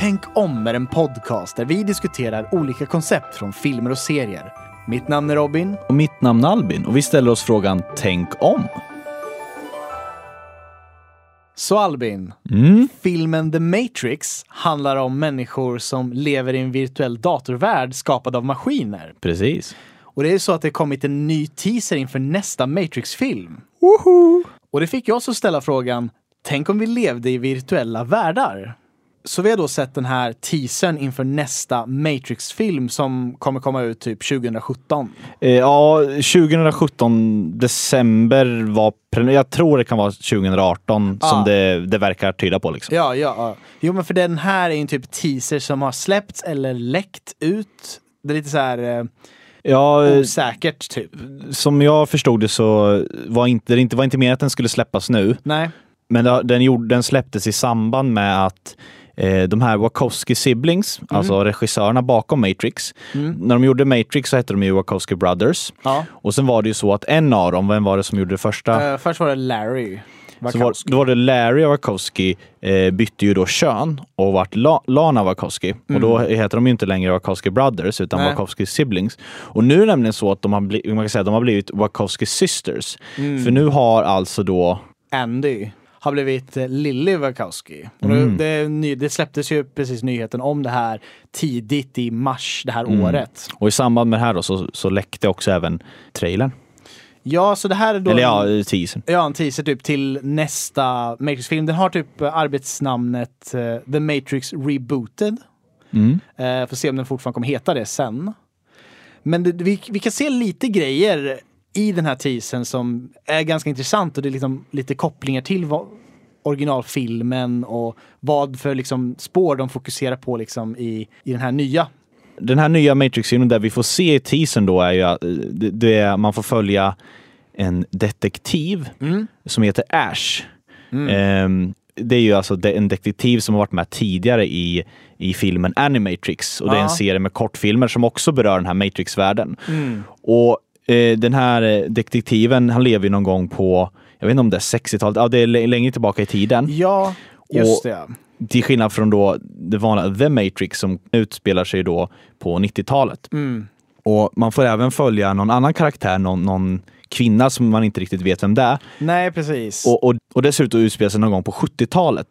Tänk om är en podcast där vi diskuterar olika koncept från filmer och serier. Mitt namn är Robin. Och mitt namn är Albin och vi ställer oss frågan Tänk om. Så Albin, Mm. filmen The Matrix handlar om människor som lever i en virtuell datorvärld skapad av maskiner. Precis. Och det är så att det kommit en ny teaser inför nästa Matrix-film. Och det fick jag så ställa frågan, tänk om vi levde i virtuella världar? Så vi har då sett den här teasern inför nästa Matrix-film som kommer komma ut typ 2017. Eh, ja, 2017 december var, jag tror det kan vara 2018 Ja. som det, det verkar tyda på liksom. Ja, ja, ja. Jo men för den här är ju en typ teaser som har släppts eller läckt ut. Det är lite så här eh, Ja, eh, osäkert typ. som jag förstod det så var inte, det inte, var inte meningen att den skulle släppas nu. Nej. Men den, gjorde, den släpptes i samband med att de här Wachowski siblings, alltså regissörerna bakom Matrix, när de gjorde Matrix så hette de ju Wachowski Brothers. Ja. Och sen var det ju så att en av dem, vem var det som gjorde det första? Eh, först var det Larry. så var, då var det Larry Wachowski eh, bytte ju då kön och vart La, Lana Wachowski. Och då heter de ju inte längre Wachowski Brothers utan Nej. Wachowski siblings. Och nu är det nämligen så att de har, bli, man kan säga, de har blivit Wachowski sisters. För nu har alltså då Andy har blivit eh, Lily Wachowski. Mm. det, det släpptes ju precis nyheten om det här tidigt i mars det här Mm. året. Och i samband med det här då, så, så läckte också även trailern. Ja, så det här är då Eller ja, en, teasern. ja, en teaser typ till nästa Matrix-film. Den har typ eh, arbetsnamnet eh, The Matrix Rebooted. Mm. Eh, får se om den fortfarande kommer heta det sen. Men det, vi, vi kan se lite grejer i den här teasern som är ganska intressant och det är liksom lite kopplingar till originalfilmen och vad för liksom spår de fokuserar på liksom i, i den här nya. Den här nya Matrix-filmen där vi får se i teasern då är ju att eh, det, är, man får följa en detektiv som heter Ash. Ehm, det är ju alltså en detektiv som har varit med tidigare i, i filmen Animatrix och det är en serie med kortfilmer som också berör den här Matrix-världen. Och eh, den här eh, detektiven, han lever ju någon gång på, jag vet inte om det är 60-talet, ja det är lä- längre tillbaka i tiden. Ja, just Och- det. Till skillnad från då det vanliga The Matrix som utspelar sig då på 90-talet. Mm. Och man får även följa någon annan karaktär, någon, någon kvinna som man inte riktigt vet vem det är. Nej, precis. Och, och, och dessutom utspelar sig någon gång på 70-talet.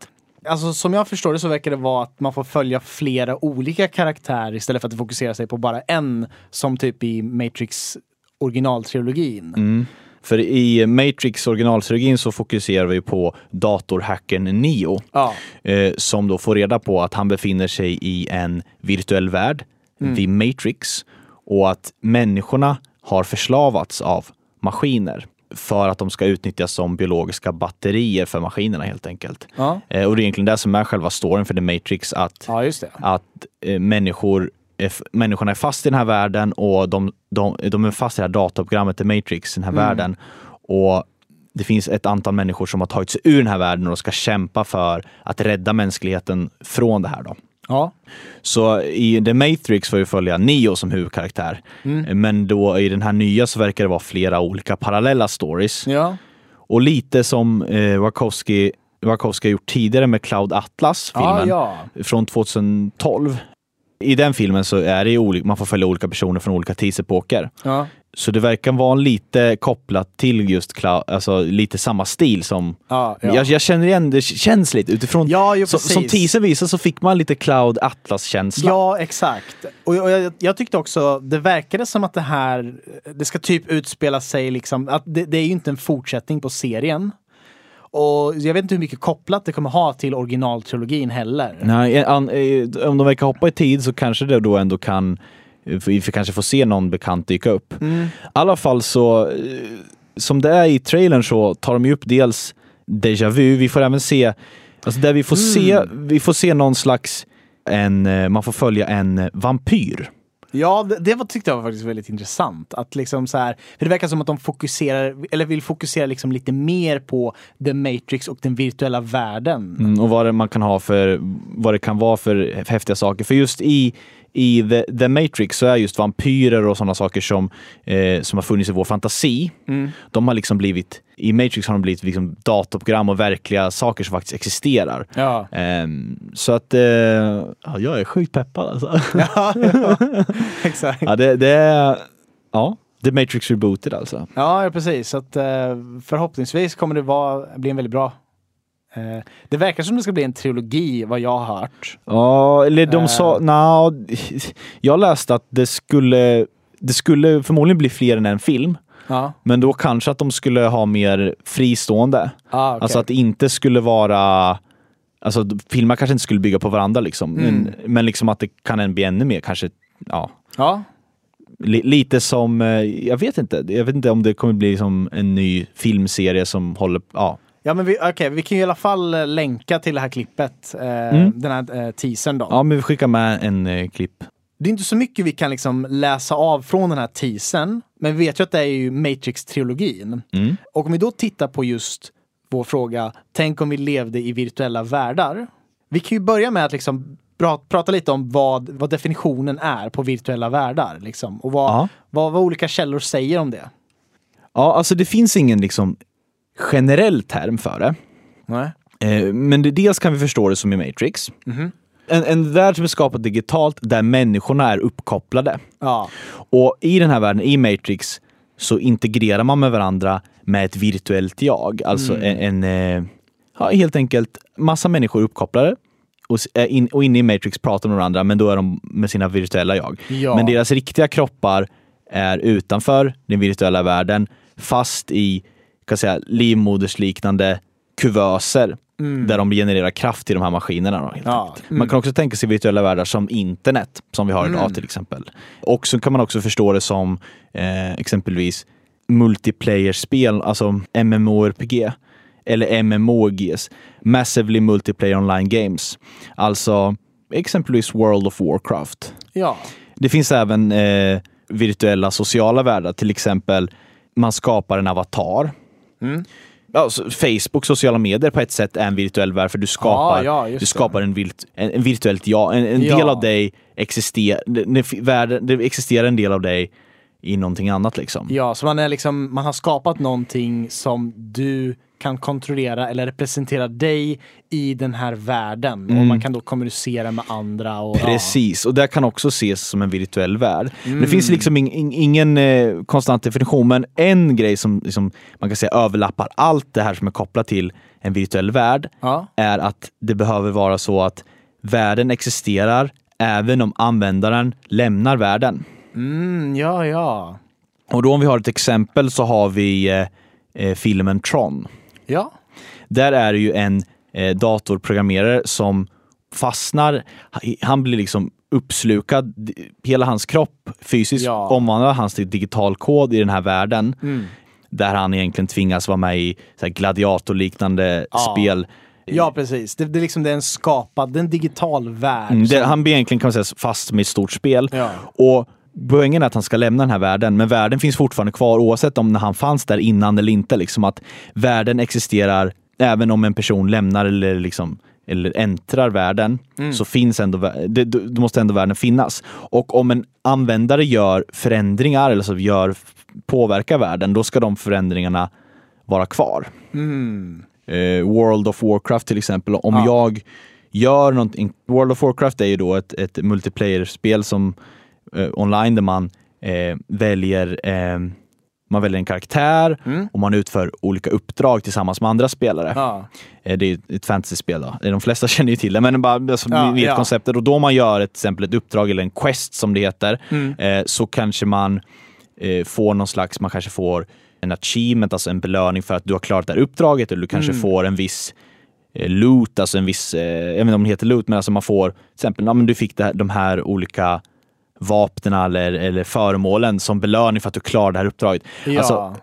Alltså som jag förstår det så verkar det vara att man får följa flera olika karaktärer istället för att det fokuserar sig på bara en som typ i Matrix originaltrilogin. Mm. För i Matrix originaltrilogin så fokuserar vi på datorhackern Neo. Ja. Eh, som då får reda på att han befinner sig i en virtuell värld, The Matrix. Och att människorna har förslavats av maskiner för att de ska utnyttjas som biologiska batterier för maskinerna helt enkelt. Ja. Eh, och det är egentligen det som är själva storyn för The Matrix, att ja, att eh, människor människorna är fast i den här världen och de, de, de är fast i det här dataprogrammet The Matrix, den här världen. Och det finns ett antal människor som har tagit sig ur den här världen och ska kämpa för att rädda mänskligheten från det här. Då. Ja. Så i The Matrix får vi följa Neo som huvudkaraktär. Men då i den här nya så verkar det vara flera olika parallella stories. Ja. Och lite som eh, Wachowski, Wachowski har gjort tidigare med Cloud Atlas, filmen Ja, från 2012. I den filmen så är det ju olika, man får följa olika personer från olika tidsepoker. ja. Så det verkar vara lite kopplat till just Cloud, alltså lite samma stil som... Ja, ja. Jag, jag känner igen, det känns lite utifrån... Ja, jo, som, som teaser visar så fick man lite Cloud Atlas-känsla. Ja, exakt. Och och jag, jag tyckte också, det verkade som att det här, det ska typ utspela sig liksom, att det, det är ju inte en fortsättning på serien. Och jag vet inte hur mycket kopplat det kommer ha till originaltrilogin heller. Nej, an, eh, om de verkar hoppa i tid så kanske det då ändå kan vi får kanske få se någon bekant dyka upp. Mm. I alla fall så, eh, som det är i trailern så tar de ju upp dels déjà vu, vi får även se, alltså där vi får se, vi får se någon slags, en, eh, man får följa en vampyr. Ja, det, det var, tyckte jag var faktiskt väldigt intressant. Att liksom så här, för det verkar som att de fokuserar, eller vill fokusera liksom lite mer på The Matrix och den virtuella världen. Mm, och vad det man kan ha för, vad det kan vara för häftiga saker. För just i, i The, The Matrix så är just vampyrer och sådana saker som, eh, som har funnits i vår fantasi. Mm. De har liksom blivit, i Matrix har de blivit liksom datorprogram och verkliga saker som faktiskt existerar. Ja. Ehm, så att, eh, ja, jag är sjukt peppad alltså. ja, ja. Exakt. ja, det, det är, ja, The Matrix Rebooted alltså. Ja, ja precis. Så att, eh, förhoppningsvis kommer det vara, bli en väldigt bra eh, det verkar som det ska bli en trilogi vad jag har hört. Ja, eller de Eh. sa, nja, jag läste att det skulle, det skulle förmodligen bli fler än en film. Ja, Men då kanske att de skulle ha mer fristående. ah, okej. Alltså att det inte skulle vara Alltså filmer kanske inte skulle bygga på varandra liksom. Mm. Men, men liksom att det kan bli ännu mer kanske, ja. ja, Li, lite som, eh, jag vet inte, jag vet inte om det kommer bli som en ny filmserie som håller, ja. Ja men vi, okej, vi kan ju i alla fall eh, länka till det här klippet, eh, Mm. den här eh, teasern då. Ja men vi skickar med en eh, klipp. Det är inte så mycket vi kan liksom läsa av från den här teasern, men vi vet ju att det är ju Matrix-trilogin. Mm. Och om vi då tittar på just vår fråga, tänk om vi levde i virtuella världar. Vi kan ju börja med att liksom pra- prata lite om vad, vad definitionen är på virtuella världar. Liksom, och vad, Ja. vad, vad olika källor säger om det. Ja, alltså det finns ingen liksom generell term för det. Nej. Eh, Men det, dels kan vi förstå det som i Matrix. Mhm. En, en värld som är skapad digitalt där människorna är uppkopplade. Ja. Och i den här världen, i Matrix, så integrerar man med varandra med ett virtuellt jag. Alltså en, en eh, ja, helt enkelt massa människor uppkopplade. Och, in, och inne i Matrix pratar de med varandra, men då är de med sina virtuella jag. Ja. Men deras riktiga kroppar är utanför den virtuella världen, fast i kan säga, livmodersliknande kuvöser. Där de genererar kraft till de här maskinerna. Då, Ja. enkelt. Man kan också tänka sig virtuella världar som internet, som vi har idag till exempel. Och så kan man också förstå det som eh, exempelvis multiplayer-spel, alltså MMORPG. Eller MMOGs, Massively Multiplayer Online Games. Alltså exempelvis World of Warcraft. Ja. Det finns även eh, virtuella sociala världar, till exempel man skapar en avatar. Mm. Ja, så Facebook, sociala medier på ett sätt är en virtuell värld för du skapar, ja, just du skapar en, virt, en, en virtuellt jag. En, en Ja. del av dig existerar, det, det, det existerar en del av dig i någonting annat liksom. ja, så man, är liksom, man har skapat någonting som du kan kontrollera eller representera dig i den här världen. Och man kan då kommunicera med andra. Och, Precis, och det kan också ses som en virtuell värld. Men det Mm. finns liksom in, in, ingen eh, konstant definition, men en grej som liksom, man kan säga överlappar allt det här som är kopplat till en virtuell värld Ja. är att det behöver vara så att världen existerar även om användaren lämnar världen. Mm, ja, ja. Och då om vi har ett exempel så har vi eh, eh, filmen Tron. Ja. Där är det ju en eh, datorprogrammerare som fastnar, han blir liksom uppslukad, hela hans kropp fysiskt Ja. omvandlar hans till digital kod i den här världen. Mm. Där han egentligen tvingas vara med i gladiatorliknande Ja. spel. Ja, precis. Det, det, är liksom, det är en skapad, det är en digital värld. Mm, det, han blir egentligen kan man säga fast med ett stort spel. Ja. Och Poängen är att han ska lämna den här världen, men världen finns fortfarande kvar oavsett om han fanns där innan eller inte. Liksom att världen existerar även om en person lämnar eller, liksom, eller äntrar världen, Mm. så finns ändå, det, då måste ändå världen finnas. Och om en användare gör förändringar eller så gör, påverkar världen, då ska de förändringarna vara kvar. Mm. Eh, World of Warcraft till exempel, om Ja. jag gör någonting. World of Warcraft är ju då ett, ett multiplayer-spel som eh, online där man eh, väljer eh, man väljer en karaktär och man utför olika uppdrag tillsammans med andra spelare. Mm. Ja. Eh, Det är ett fantasyspel då. De flesta känner ju till det, men bara, alltså, Ja, vet ja. konceptet. Och då man gör ett, till exempel ett uppdrag eller en quest som det heter, Mm. eh, så kanske man får någon slags, man kanske får en achievement, alltså en belöning för att du har klarat det här uppdraget, eller du kanske Mm. får en viss loot, alltså en viss, jag vet inte om det heter loot, men alltså man får till exempel, ja, men du fick här, de här olika vapnen eller, eller föremålen som belöning för att du klarar det här uppdraget. Ja. Alltså,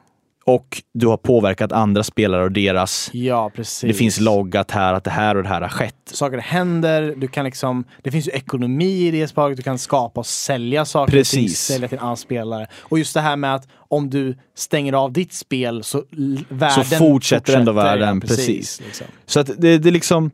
och du har påverkat andra spelare och deras ja, precis. det finns loggat här att det här och det här har skett. Saker händer, du kan liksom, det finns ju ekonomi i det spelet, du kan skapa och sälja saker Precis. sälja till andra spelare. Och just det här med att om du stänger av ditt spel så världen fortsätter ändå världen, ja, precis. liksom. Så att det, det är liksom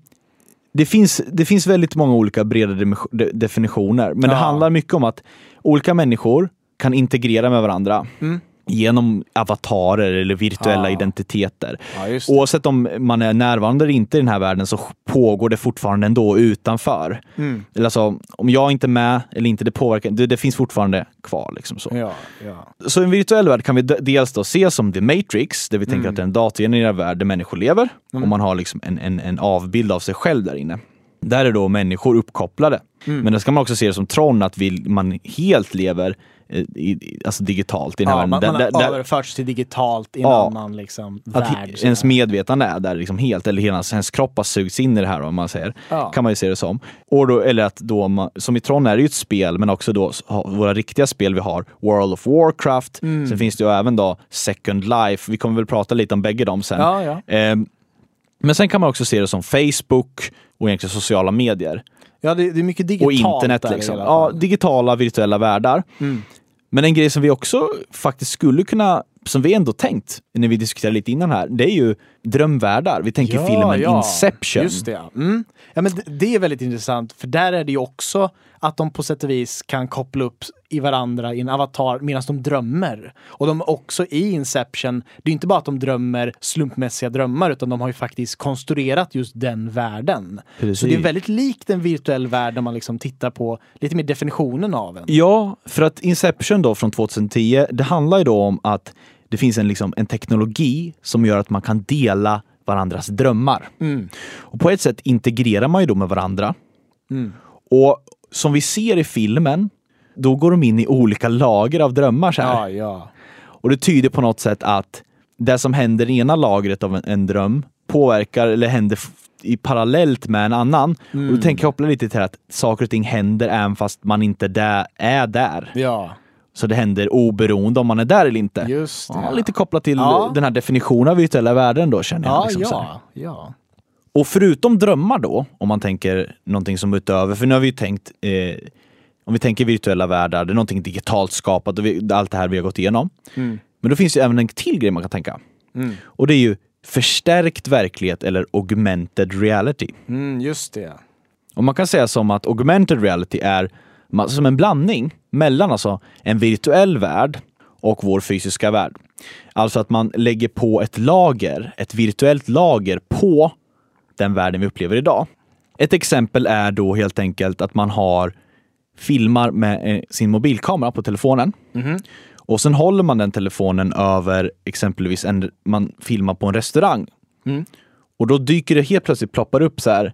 det finns, det finns väldigt många olika breda de- definitioner, men det Ja. handlar mycket om att olika människor kan integrera med varandra Mm. Genom avatarer eller virtuella Ja. identiteter. Ja. Oavsett om man är närvarande eller inte i den här världen så pågår det fortfarande ändå utanför. Mm. Eller alltså, om jag inte är med eller inte, det påverkar, det, det finns fortfarande kvar. Liksom så. Ja, ja. Så en virtuell värld kan vi dels då se som The Matrix, där vi tänker att det är en datorgenererad värld där människor lever och man har liksom en, en, en avbild av sig själv där inne. Där är då människor uppkopplade. Men det ska man också se det som Tron, att vi, man helt lever i, alltså digitalt i den här ja världen. man, Där- man har överförts till digitalt i en Ja. annan liksom, att värld. så ens här. medvetande är där liksom helt, eller hela ens, kropp har sugits in i det här om man säger. Ja. Kan man ju se det som. Och då, eller att då, man, som i Tron är det ju ett spel, men också då våra riktiga spel vi har, World of Warcraft, Mm. sen finns det ju även då Second Life, vi kommer väl prata lite om bägge dem sen. Ja. Ehm, men sen kan man också se det som Facebook och egentligen sociala medier. ja det, det är mycket digitalt Och internet liksom. Ja, digitala virtuella världar. Mm. Men en grej som vi också faktiskt skulle kunna, som vi ändå tänkt när vi diskuterade lite innan här, det är ju drömvärldar. Vi tänker filmen Inception. Just det, ja. Mm. ja men det, är väldigt intressant, för där är det ju också att de på sätt och vis kan koppla upp i varandra i en avatar medan de drömmer. Och de också i Inception, det är inte bara att de drömmer slumpmässiga drömmar, utan de har ju faktiskt konstruerat just den världen. Precis. Så det är väldigt likt en virtuell värld när man liksom tittar på lite mer definitionen av en. Ja, för att Inception då från 2010, det handlar ju då om att det finns en, liksom, en teknologi som gör att man kan dela varandras drömmar. Mm. Och på ett sätt integrerar man ju då med varandra. Mm. Och som vi ser i filmen, då går de in i olika lager av drömmar. Så. Ja, ja. Och det tyder på något sätt att det som händer i ena lagret av en, en dröm påverkar eller händer i parallellt med en annan. Mm. Och då tänker jag koppla lite till att saker och ting händer även fast man inte där, är där. Ja, Så det händer oberoende om man är där eller inte. just det. Ja, lite kopplat till Ja. den här definitionen av virtuella världen då känner jag. Ja, liksom ja, ja. Och förutom drömmar då, om man tänker någonting som utöver, för nu har vi ju tänkt, eh, om vi tänker virtuella världar, det är någonting digitalt skapat och vi, allt det här vi har gått igenom. Mm. Men då finns ju även en till grej man kan tänka. Mm. Och det är ju förstärkt verklighet eller augmented reality. Mm, just det. Och man kan säga som att augmented reality är som en blandning mellan alltså en virtuell värld och vår fysiska värld. Alltså att man lägger på ett lager, ett virtuellt lager på den världen vi upplever idag. Ett exempel är då helt enkelt att man har filmar med eh, sin mobilkamera på telefonen Mhm. och sen håller man den telefonen över exempelvis en, man filmar på en restaurang. Mm. Och då dyker det helt plötsligt ploppar upp så här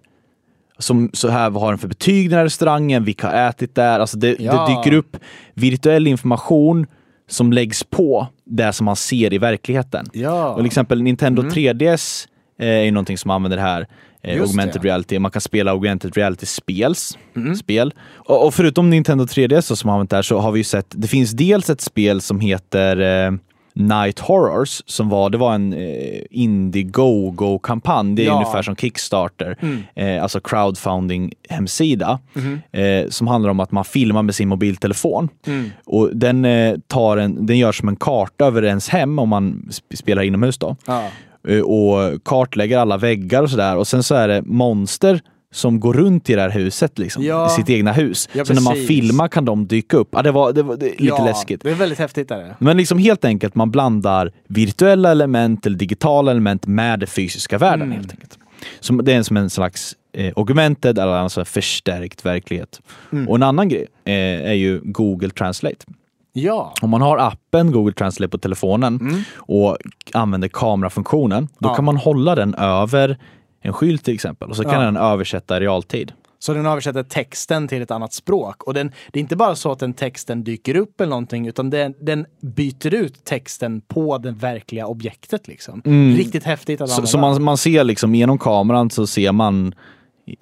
som så här, vad har den för betyg den här restaurangen, vilka har ätit där? Alltså det, Ja. det dyker upp virtuell information som läggs på det som man ser i verkligheten. Ja. Och till exempel Nintendo 3DS eh, är ju någonting som använder det här eh, augmented det. reality. Man kan spela augmented reality-spels. Mm. Spel. Och, och förutom Nintendo 3DS då, som har använt det här så har vi ju sett, det finns dels ett spel som heter eh, Night Horrors som var, det var en eh, Indiegogo-kampanj. Det är Ja. ungefär som Kickstarter, Mm. eh, alltså crowdfunding-hemsida. Mhm. Eh, som handlar om att man filmar med sin mobiltelefon. Mm. Och den, eh, tar en, den gör som en karta över ens hem om man sp- spelar inomhus då. Ja. Eh, och kartlägger alla väggar och sådär. Och sen så är det monster som går runt i det här huset, liksom, Ja. i sitt egna hus. Ja, så när man filmar kan de dyka upp. Ja, det var, det var det, lite ja, läskigt. Det är väldigt häftigt. Där. Men liksom helt enkelt, man blandar virtuella element eller digitala element med den fysiska världen Mm. helt enkelt. Så det är som en slags eh, augmented, eller alltså förstärkt verklighet. Mm. Och en annan grej eh, är ju Google Translate. Ja. Om man har appen Google Translate på telefonen Mm. och använder kamerafunktionen, då Ja. kan man hålla den över en skylt till exempel och så kan Ja. den översätta i realtid. Så den översätter texten till ett annat språk. Och den, det är inte bara så att den texten dyker upp eller någonting, utan den, den byter ut texten på det verkliga objektet. Liksom. Riktigt häftigt att Mm. Så, så man, man ser liksom genom kameran så ser man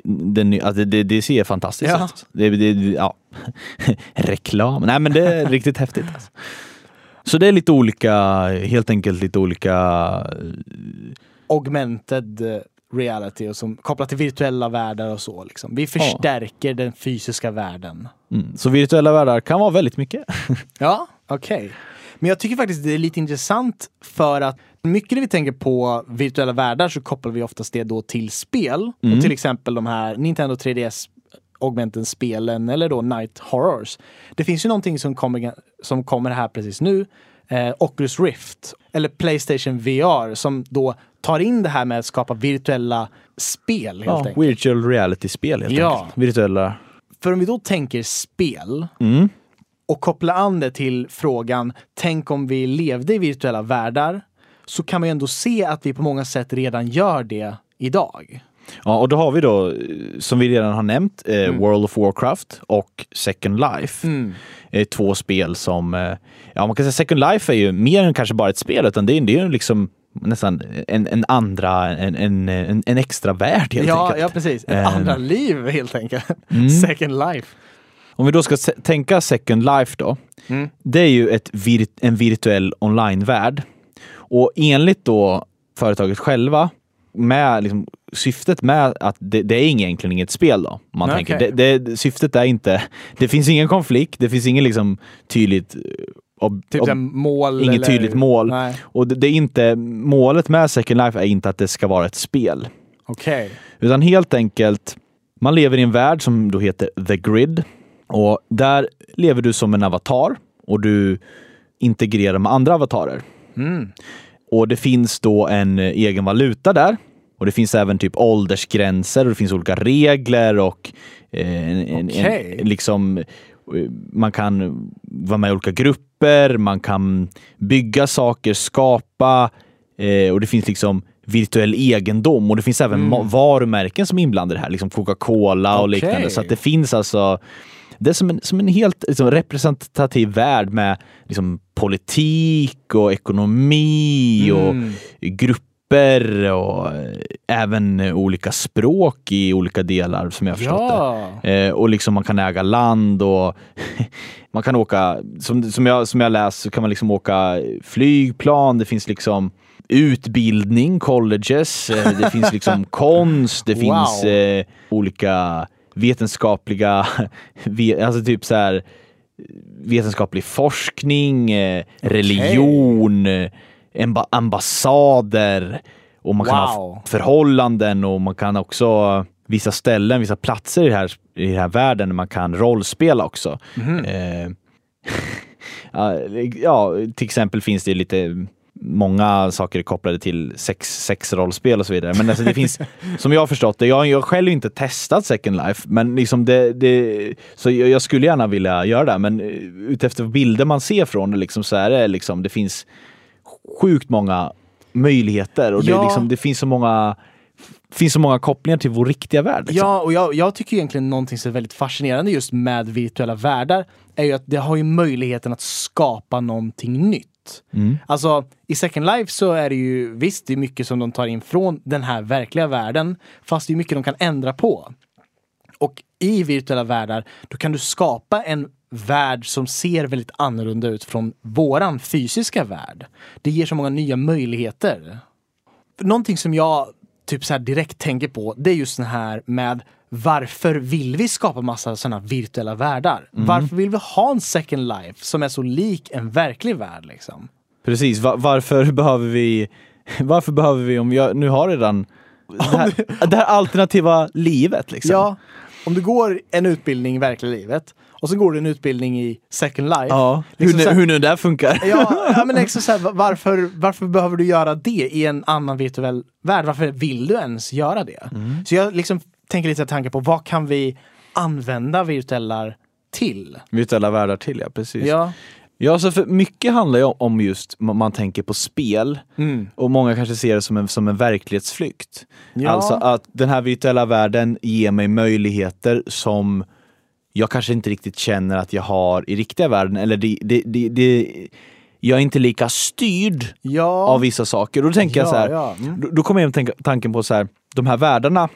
den, alltså det, det ser fantastiskt Ja. ut. Det, det, ja. Reklam. Nej men det är riktigt häftigt. Alltså. Så det är lite olika, helt enkelt lite olika Augmented eh, reality och som kopplat till virtuella världar och så. Liksom. Vi förstärker den fysiska världen. Mm. Så virtuella världar kan vara väldigt mycket. Ja, okej. Men jag tycker faktiskt det är lite intressant för att Mycket när vi tänker på virtuella världar så kopplar vi oftast det då till spel. Mm. Och till exempel de här Nintendo 3DS Augmenten-spelen eller då Night Horrors. Det finns ju någonting som kommer, som kommer här precis nu. Eh, Oculus Rift eller Playstation VR som då tar in det här med att skapa virtuella spel helt Ja, enkelt. virtual reality-spel helt Ja. enkelt. Virtuella... För om vi då tänker spel Mm. och koppla an det till frågan, tänk om vi levde i virtuella världar, så kan man ju ändå se att vi på många sätt redan gör det idag. Ja, och då har vi då, eh, som vi redan har nämnt, eh, Mm. World of Warcraft och Second Life. Eh, två spel som, eh, ja man kan säga Second Life är ju mer än kanske bara ett spel, utan det är, det är ju liksom nästan en, en andra, en, en, en, en extra värld helt Ja, enkelt. ja, precis. Ett Eh. andra liv helt enkelt. Mm. Second life. Om vi då ska tänka Second Life då. Mm. Det är ju ett vir- en virtuell online-värld. Och enligt då företaget själva, med liksom, syftet med att det, det är egentligen inget spel då. Man Nej, tänker. Det, det, syftet är inte, det finns ingen konflikt, det finns ingen liksom tydligt eh, ob, Typ ob, mål. inget eller... tydligt mål. Nej, Och det, det är inte, målet med Second Life är inte att det ska vara ett spel. okej. Utan helt enkelt, man lever i en värld som då heter The Grid. Och där lever du som en avatar och du integrerar med andra avatarer. Mm. Och det finns då en eh, egen valuta där. Och det finns även typ åldersgränser och det finns olika regler och eh, en, Okej. en, liksom man kan vara med i olika grupper, man kan bygga saker, skapa eh, och det finns liksom virtuell egendom och det finns även ma- varumärken som är inblandade här, liksom Coca-Cola och Okej. liknande. Så att det finns alltså det är som en, som en helt liksom, representativ värld med liksom, politik och ekonomi och Mm. Grupper och eh, även olika språk i olika delar som jag förstått Ja. det. Eh, och liksom man kan äga land och man kan åka, som, som jag, som jag läst så kan man liksom åka flygplan, det finns liksom utbildning, colleges, eh, det finns liksom konst, det Wow. finns eh, olika vetenskapliga, ve, alltså typ så här vetenskaplig forskning, eh, religion, ambassader och man kan ha Wow. f- förhållanden och man kan också vissa ställen, vissa platser i, här, i den här världen man kan rollspela också. Mhm. Eh, ja, till exempel finns det lite många saker kopplade till sex, sexrollspel och så vidare. Men alltså det finns, som jag har förstått det, jag jag har själv inte testat Second Life, men liksom det, det, så jag, skulle gärna vilja göra det, men utefter bilder man ser från det liksom, så är det liksom, det finns sjukt många möjligheter och det, Ja. är liksom, det finns så många finns så många kopplingar till vår riktiga värld. Liksom. Ja, och jag, jag tycker egentligen någonting som är väldigt fascinerande just med virtuella världar är ju att det har ju möjligheten att skapa någonting nytt. Mm. Alltså i Second Life så är det ju visst, det är mycket som de tar in från den här verkliga världen, fast det är mycket de kan ändra på. Och i virtuella världar, då kan du skapa en värld som ser väldigt annorlunda ut från våran fysiska värld. Det ger så många nya möjligheter. Någonting som jag typ så direkt tänker på, det är just det här med varför vill vi skapa massa sådana virtuella världar? Varför vill vi ha en second life som är så lik en verklig värld liksom? Precis, Va- varför behöver vi, varför behöver vi, om jag nu har redan det här, det här alternativa livet liksom. Ja, om du går en utbildning i verkliga livet och så går du en utbildning i second life. Ja, Liksom hur, nu- här- hur nu det funkar. Ja, ja men liksom så här, va- varför, varför behöver du göra det i en annan virtuell värld? Varför vill du ens göra det? Mm. Så jag liksom tänker lite tanke på vad kan vi använda virtuella till? Virtuella världar till ja, precis. Ja. Ja, så för mycket handlar ju om- just, man, tänker på spel Mm. och många kanske ser det som en, som en verklighetsflykt. Ja. Alltså att den här virtuella världen ger mig möjligheter som jag kanske inte riktigt känner att jag har i riktiga världen. Eller det, det, det, det, jag är inte lika styrd Ja. av vissa saker. Och då tänker jag Ja, så här, ja, mm. då, då kommer jag tänka tanken på så här, de här världarna,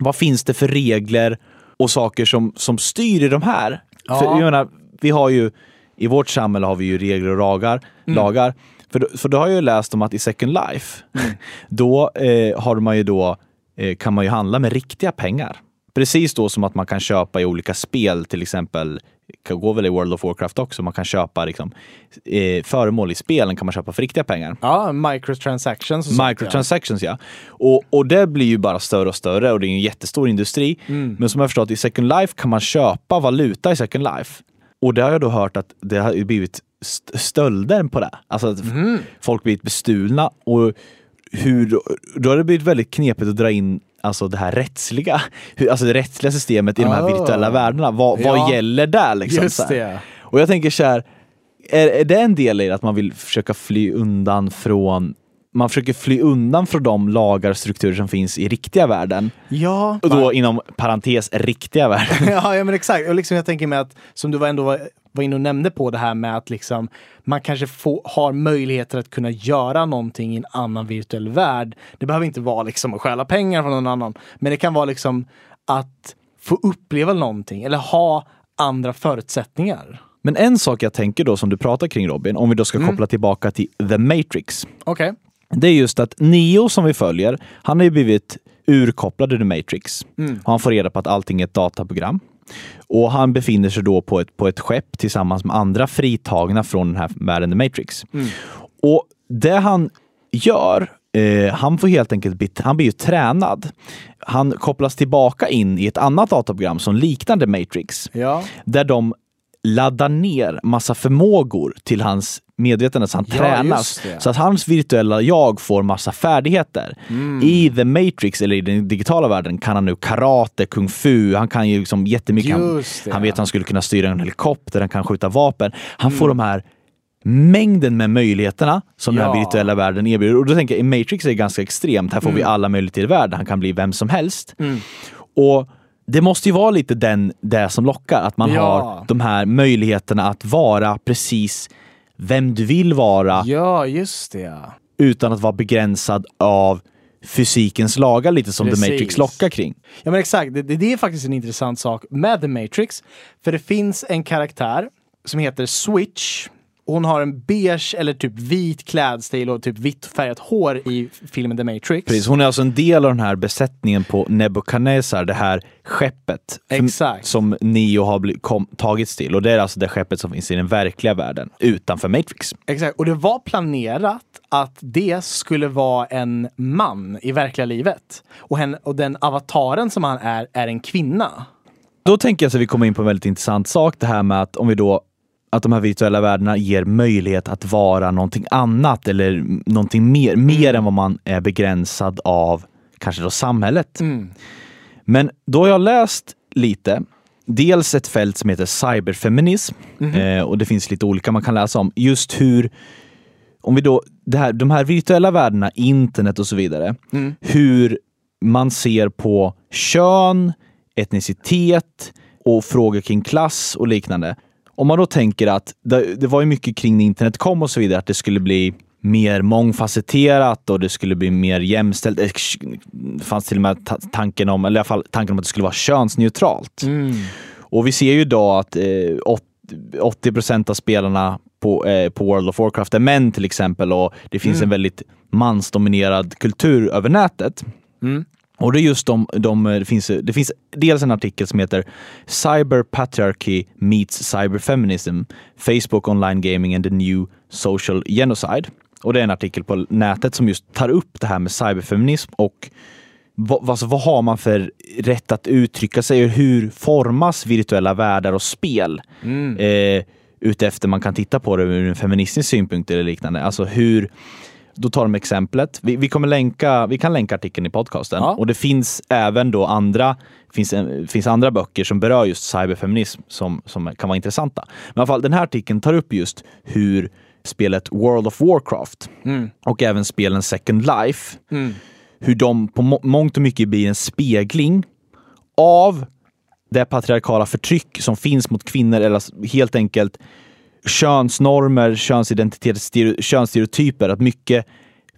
vad finns det för regler och saker som, som styr i de här? För jag menar, vi har ju, i vårt samhälle har vi ju regler och lagar. Mm. lagar. För, då, för då har jag ju läst om att i Second Life, Mm. då eh, har man ju då, eh, kan man ju handla med riktiga pengar. Precis då som att man kan köpa i olika spel, till exempel, det går väl i World of Warcraft också, man kan köpa liksom, eh, föremål i spelen kan man köpa för riktiga pengar. Ja, microtransactions. Och Microtransactions ja. Och, och det blir ju bara större och större och det är en jättestor industri. Men som jag förstått i Second Life kan man köpa valuta i Second Life. Och det har jag då hört att det har blivit st- stölder på det. Alltså att folk blivit bestulna och hur, då har det blivit väldigt knepigt att dra in alltså det här rättsliga, hur, alltså det rättsliga systemet i de här Ah. virtuella världarna. Vad, Ja. vad gäller där liksom? Just det. Och jag tänker så här, är, är det en del i det att man vill försöka fly undan från man försöker fly undan från de lagar och strukturer som finns i riktiga världen. Ja. Och då inom parentes riktiga världen. ja, ja, men exakt. Och liksom jag tänker mig att, som du var ändå var, var inne och nämnde på det här med att liksom, man kanske får, har möjligheter att kunna göra någonting i en annan virtuell värld. Det behöver inte vara liksom att stjäla pengar från någon annan, men det kan vara liksom att få uppleva någonting eller ha andra förutsättningar. Men en sak jag tänker då som du pratar kring Robin, om vi då ska koppla tillbaka till The Matrix. Okej. Det är just att Neo som vi följer, han har ju blivit urkopplad ur The Matrix. Och han får reda på att allting är ett dataprogram. Och han befinner sig då på ett, på ett skepp tillsammans med andra fritagna från den här världen The Matrix. Och det han gör, eh, han får helt enkelt bli, han blir ju tränad. Han kopplas tillbaka in i ett annat dataprogram som liknar The Matrix. Ja. Där de laddar ner massa förmågor till hans medvetande så han Ja, tränas. Så att hans virtuella jag får massa färdigheter. Mm. I The Matrix, eller i den digitala världen, kan han nu karate, kung fu, han kan ju liksom jättemycket. Han, han vet att han skulle kunna styra en helikopter, han kan skjuta vapen. Han Mm. får de här mängden med möjligheterna som den här Ja. virtuella världen erbjuder. Och då tänker jag, i Matrix är det ganska extremt. Här får vi Mm. alla möjligheter i världen. Han kan bli vem som helst. Och det måste ju vara lite den, det som lockar, att man Ja. har de här möjligheterna att vara precis vem du vill vara Ja, just det. utan att vara begränsad av fysikens lagar, lite som The Precis. Matrix lockar kring. Ja men exakt, det det är faktiskt en intressant sak med The Matrix. För det finns en karaktär som heter Switch. Hon har en beige eller typ vit klädstil och typ vitt färgat hår i filmen The Matrix. Precis, hon är alltså en del av den här besättningen på Nebukadnezar, det här skeppet som- Exakt. som Neo har bli, kom, tagits till. Och det är alltså det skeppet som finns i den verkliga världen, utanför Matrix. Exakt, och det var planerat att det skulle vara en man i verkliga livet. Och, hen, och den avataren som han är, är en kvinna. Då tänker jag att vi kommer in på en väldigt intressant sak, det här med att om vi då att de här virtuella världarna ger möjlighet att vara någonting annat eller någonting mer, mer än vad man är begränsad av kanske då samhället. Men då har jag läst lite, dels ett fält som heter cyberfeminism eh, och det finns lite olika man kan läsa om. Just hur, om vi då, det här, de här virtuella världarna, internet och så vidare, hur man ser på kön, etnicitet och frågor kring klass och liknande. Om man då tänker att det, det var ju mycket kring när internet kom och så vidare, att det skulle bli mer mångfacetterat och det skulle bli mer jämställt. Det fanns till och med ta- tanken om, eller i alla fall tanken om att det skulle vara könsneutralt. Och vi ser ju idag att eh, åt- 80 procent av spelarna på, eh, på World of Warcraft är män till exempel och det finns en väldigt mansdominerad kultur över nätet. Och det är just de, de det, finns, det finns dels en artikel som heter Cyber Patriarchy meets Cyberfeminism, Facebook Online Gaming and the New Social Genocide. Och det är en artikel på nätet som just tar upp det här med cyberfeminism och vad, alltså, vad har man för rätt att uttrycka sig och hur formas virtuella världar och spel? Eh, utefter man kan titta på det ur en feministisk synpunkt eller liknande. Alltså hur, då tar de exemplet. Vi, vi, kommer länka, vi kan länka artikeln i podcasten. Ja. Och det finns även då andra, finns, en- finns andra böcker som berör just cyberfeminism som, som kan vara intressanta. Men i alla fall, den här artikeln tar upp just hur spelet World of Warcraft och även spelen Second Life, hur de på må- mångt och mycket blir en spegling av det patriarkala förtryck som finns mot kvinnor eller helt enkelt könsnormer, könsidentitet, stereo, könsstereotyper, att mycket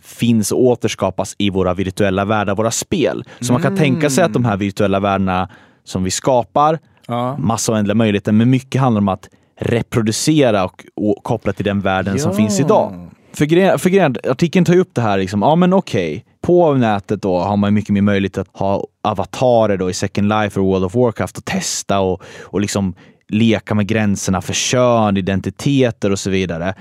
finns och återskapas i våra virtuella världar, våra spel. Så man kan tänka sig att de här virtuella världarna som vi skapar, Ja. massa oändliga möjligheter, men mycket handlar om att reproducera och, och koppla till den världen som Ja. finns idag. För, gre- för grejen, artikeln tar ju upp det här, liksom, ja men okej, på nätet då har man mycket mer möjlighet att ha avatarer då i Second Life och World of Warcraft och testa och, och liksom leka med gränserna för kön, identiteter och så vidare.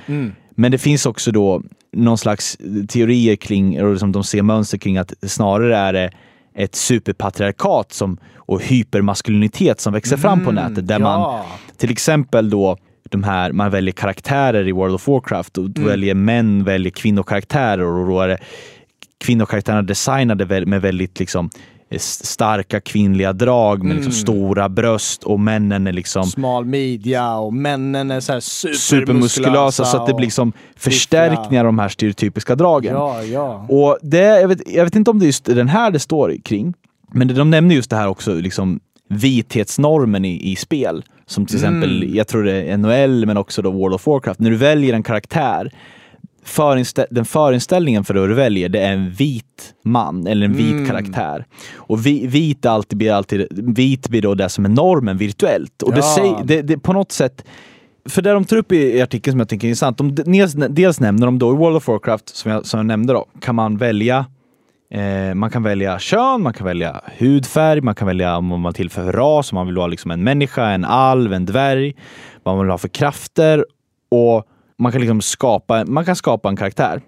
Men det finns också då någon slags teorier kring, eller liksom de ser mönster kring att snarare är det ett superpatriarkat som, och hypermaskulinitet som växer fram på nätet. Där man ja. till exempel då de här, man väljer karaktärer i World of Warcraft och då väljer män väljer kvinnokaraktärer och då är det kvinnokaraktärerna designade med väldigt liksom starka kvinnliga drag med liksom stora bröst och männen är liksom Smal midja och männen är så här supermuskulösa så att det blir liksom förstärkningar av de här stereotypiska dragen. Ja, ja. Och det, jag, vet, jag vet inte om det är just den här det står kring, men de nämner just det här också, liksom vithetsnormen i, i spel. Som till exempel, jag tror det är NHL, men också då World of Warcraft. När du väljer en karaktär, förinstä- den förinställningen för det du väljer, det är en vit man eller en vit karaktär. Och vi, vit, alltid blir alltid, vit blir då det som är normen virtuellt. Och det, Ja. säger, det, det på något sätt för det de tar upp i i artikeln som jag tycker är intressant, de, dels, dels nämner de då i World of Warcraft, som jag, som jag nämnde då, kan man välja eh, man kan välja kön, man kan välja hudfärg, man kan välja om man tillför för ras, om man vill vara liksom en människa, en alv, en dvärg, vad man vill ha för krafter och man kan liksom skapa, man kan skapa en karaktär.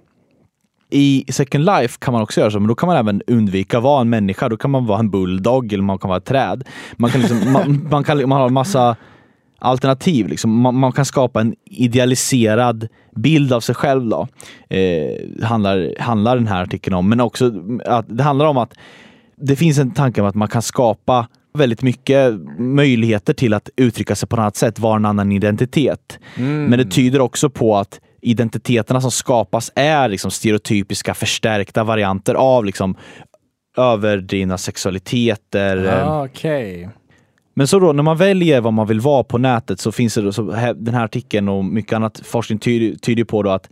I Second Life kan man också göra så, men då kan man även undvika att vara en människa. Då kan man vara en bulldog eller man kan vara ett träd. Man kan liksom, man, man, kan, man har en massa alternativ. Liksom. Man, man kan skapa en idealiserad bild av sig själv. Då. Eh, handlar, handlar den här artikeln om. Men också att det handlar om att det finns en tanke om att man kan skapa väldigt mycket möjligheter till att uttrycka sig på ett annat sätt, vara en annan identitet. Men det tyder också på att identiteterna som skapas är liksom stereotypiska förstärkta varianter av liksom överdrivna sexualiteter. Ah, Okej. men så då, när man väljer vad man vill vara på nätet så finns det då, så här, den här artikeln och mycket annat forskning tyder, tyder på då att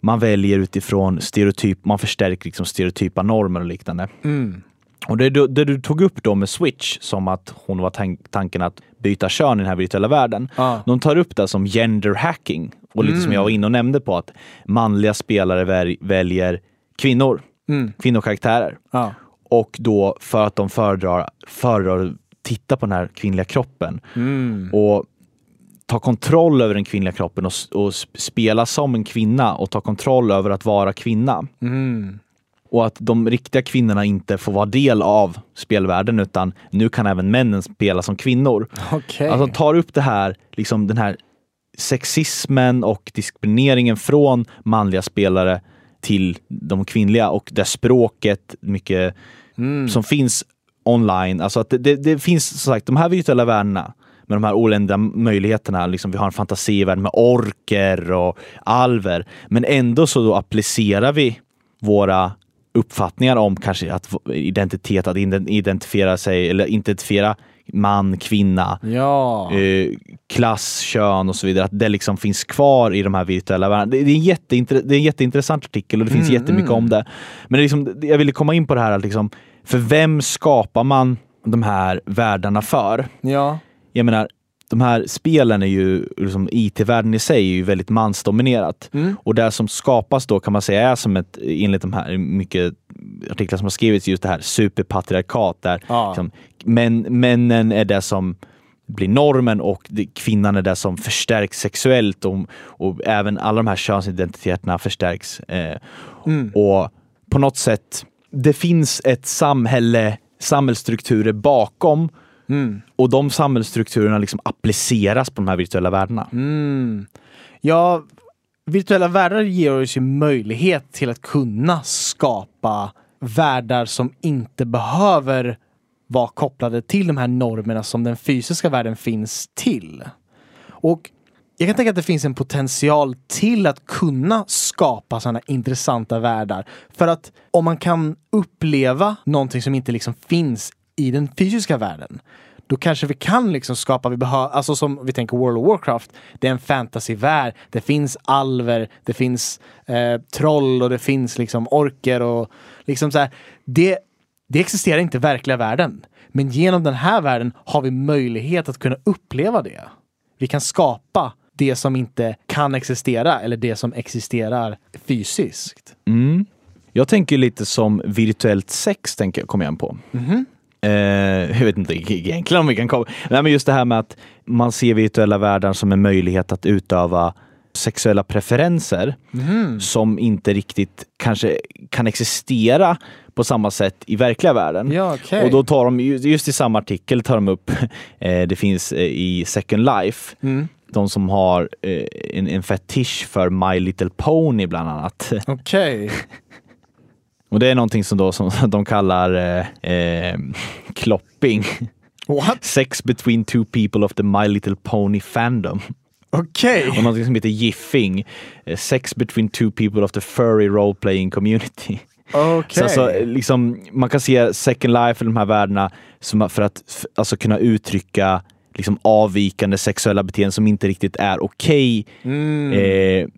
man väljer utifrån stereotyp, man förstärker liksom stereotypa normer och liknande. Mm. Och det, du- det du tog upp då med Switch, som att hon var tank, tanken att byta kön i den här virtuella världen. Ja. De tar upp det som gender hacking. Och lite som jag var inne och nämnde på att manliga spelare väl, väljer kvinnor, Mm. kvinnokaraktärer. Ja. Och då för att de föredrar, föredrar att titta på den här kvinnliga kroppen Mm. och ta kontroll över den kvinnliga kroppen och, och sp- spela som en kvinna och ta kontroll över att vara kvinna. Mm. Och att de riktiga kvinnorna inte får vara del av spelvärlden utan nu kan även männen spela som kvinnor. Okej. Alltså tar upp det här, liksom den här sexismen och diskrimineringen från manliga spelare till de kvinnliga och det språket mycket Mm. som finns online. Alltså att det, det, det finns som sagt de här virtuella världarna med de här oländiga möjligheterna. Liksom vi har en fantasivärld med orker och alver. Men ändå så då applicerar vi våra uppfattningar om kanske att identitet, att ident- identifiera sig eller identifiera man, kvinna, Ja. eh, klass, kön och så vidare, att det liksom finns kvar i de här virtuella världarna. Det, det, är en jätteintre, det är en jätteintressant artikel och det finns Mm, jättemycket mm. om det. Men det liksom, jag ville komma in på det här, att liksom, för vem skapar man de här världarna för? Ja. Jag menar, de här spelen är ju, liksom, IT-världen i sig är ju väldigt mansdominerat. Mm. Och det som skapas då kan man säga är som ett, enligt de här mycket artiklar som har skrivits, just det här superpatriarkat där Ja. liksom, män, männen är det som blir normen och kvinnan är det som förstärks sexuellt och, och även alla de här könsidentiteterna förstärks. Eh, Mm. och på något sätt, det finns ett samhälle, samhällsstrukturer bakom Mm. och de samhällsstrukturerna liksom appliceras på de här virtuella världarna. Mm. Ja, virtuella världar ger oss ju möjlighet till att kunna skapa världar som inte behöver vara kopplade till de här normerna som den fysiska världen finns till. Och jag kan tänka att det finns en potential till att kunna skapa sådana intressanta världar. För att om man kan uppleva någonting som inte liksom finns i den fysiska världen, då kanske vi kan liksom skapa, vi behöver, alltså som vi tänker World of Warcraft, det är en fantasyvärld, det finns alver, det finns eh, troll och det finns liksom orker och liksom så här. Det, det existerar inte i verkliga världen. Men genom den här världen har vi möjlighet att kunna uppleva det. Vi kan skapa det som inte kan existera eller det som existerar fysiskt. Mm. Jag tänker lite som virtuellt sex, tänker, kommer jag på. Eh, jag vet inte egentligen om vi kan komma... Nej, men just det här med att man ser virtuella världar som en möjlighet att utöva sexuella preferenser som inte riktigt kanske kan existera på samma sätt i verkliga världen. Ja, okej. Och då tar de, ju- just i samma artikel tar de upp, eh, det finns eh, i Second Life, Mm. de som har eh, en, en fetisch för My Little Pony bland annat. Okej. Och det är någonting som, då, som de kallar eh, eh, klopping. What? Sex between two people of the My Little Pony fandom. Okej. Och någonting som heter giffing. Eh, sex between two people of the furry role playing community. Okej. Så alltså, liksom, man kan se Second Life, eller de här värdena, som, för att f- alltså, kunna uttrycka liksom, avvikande sexuella beteenden som inte riktigt är okej Mm. eh,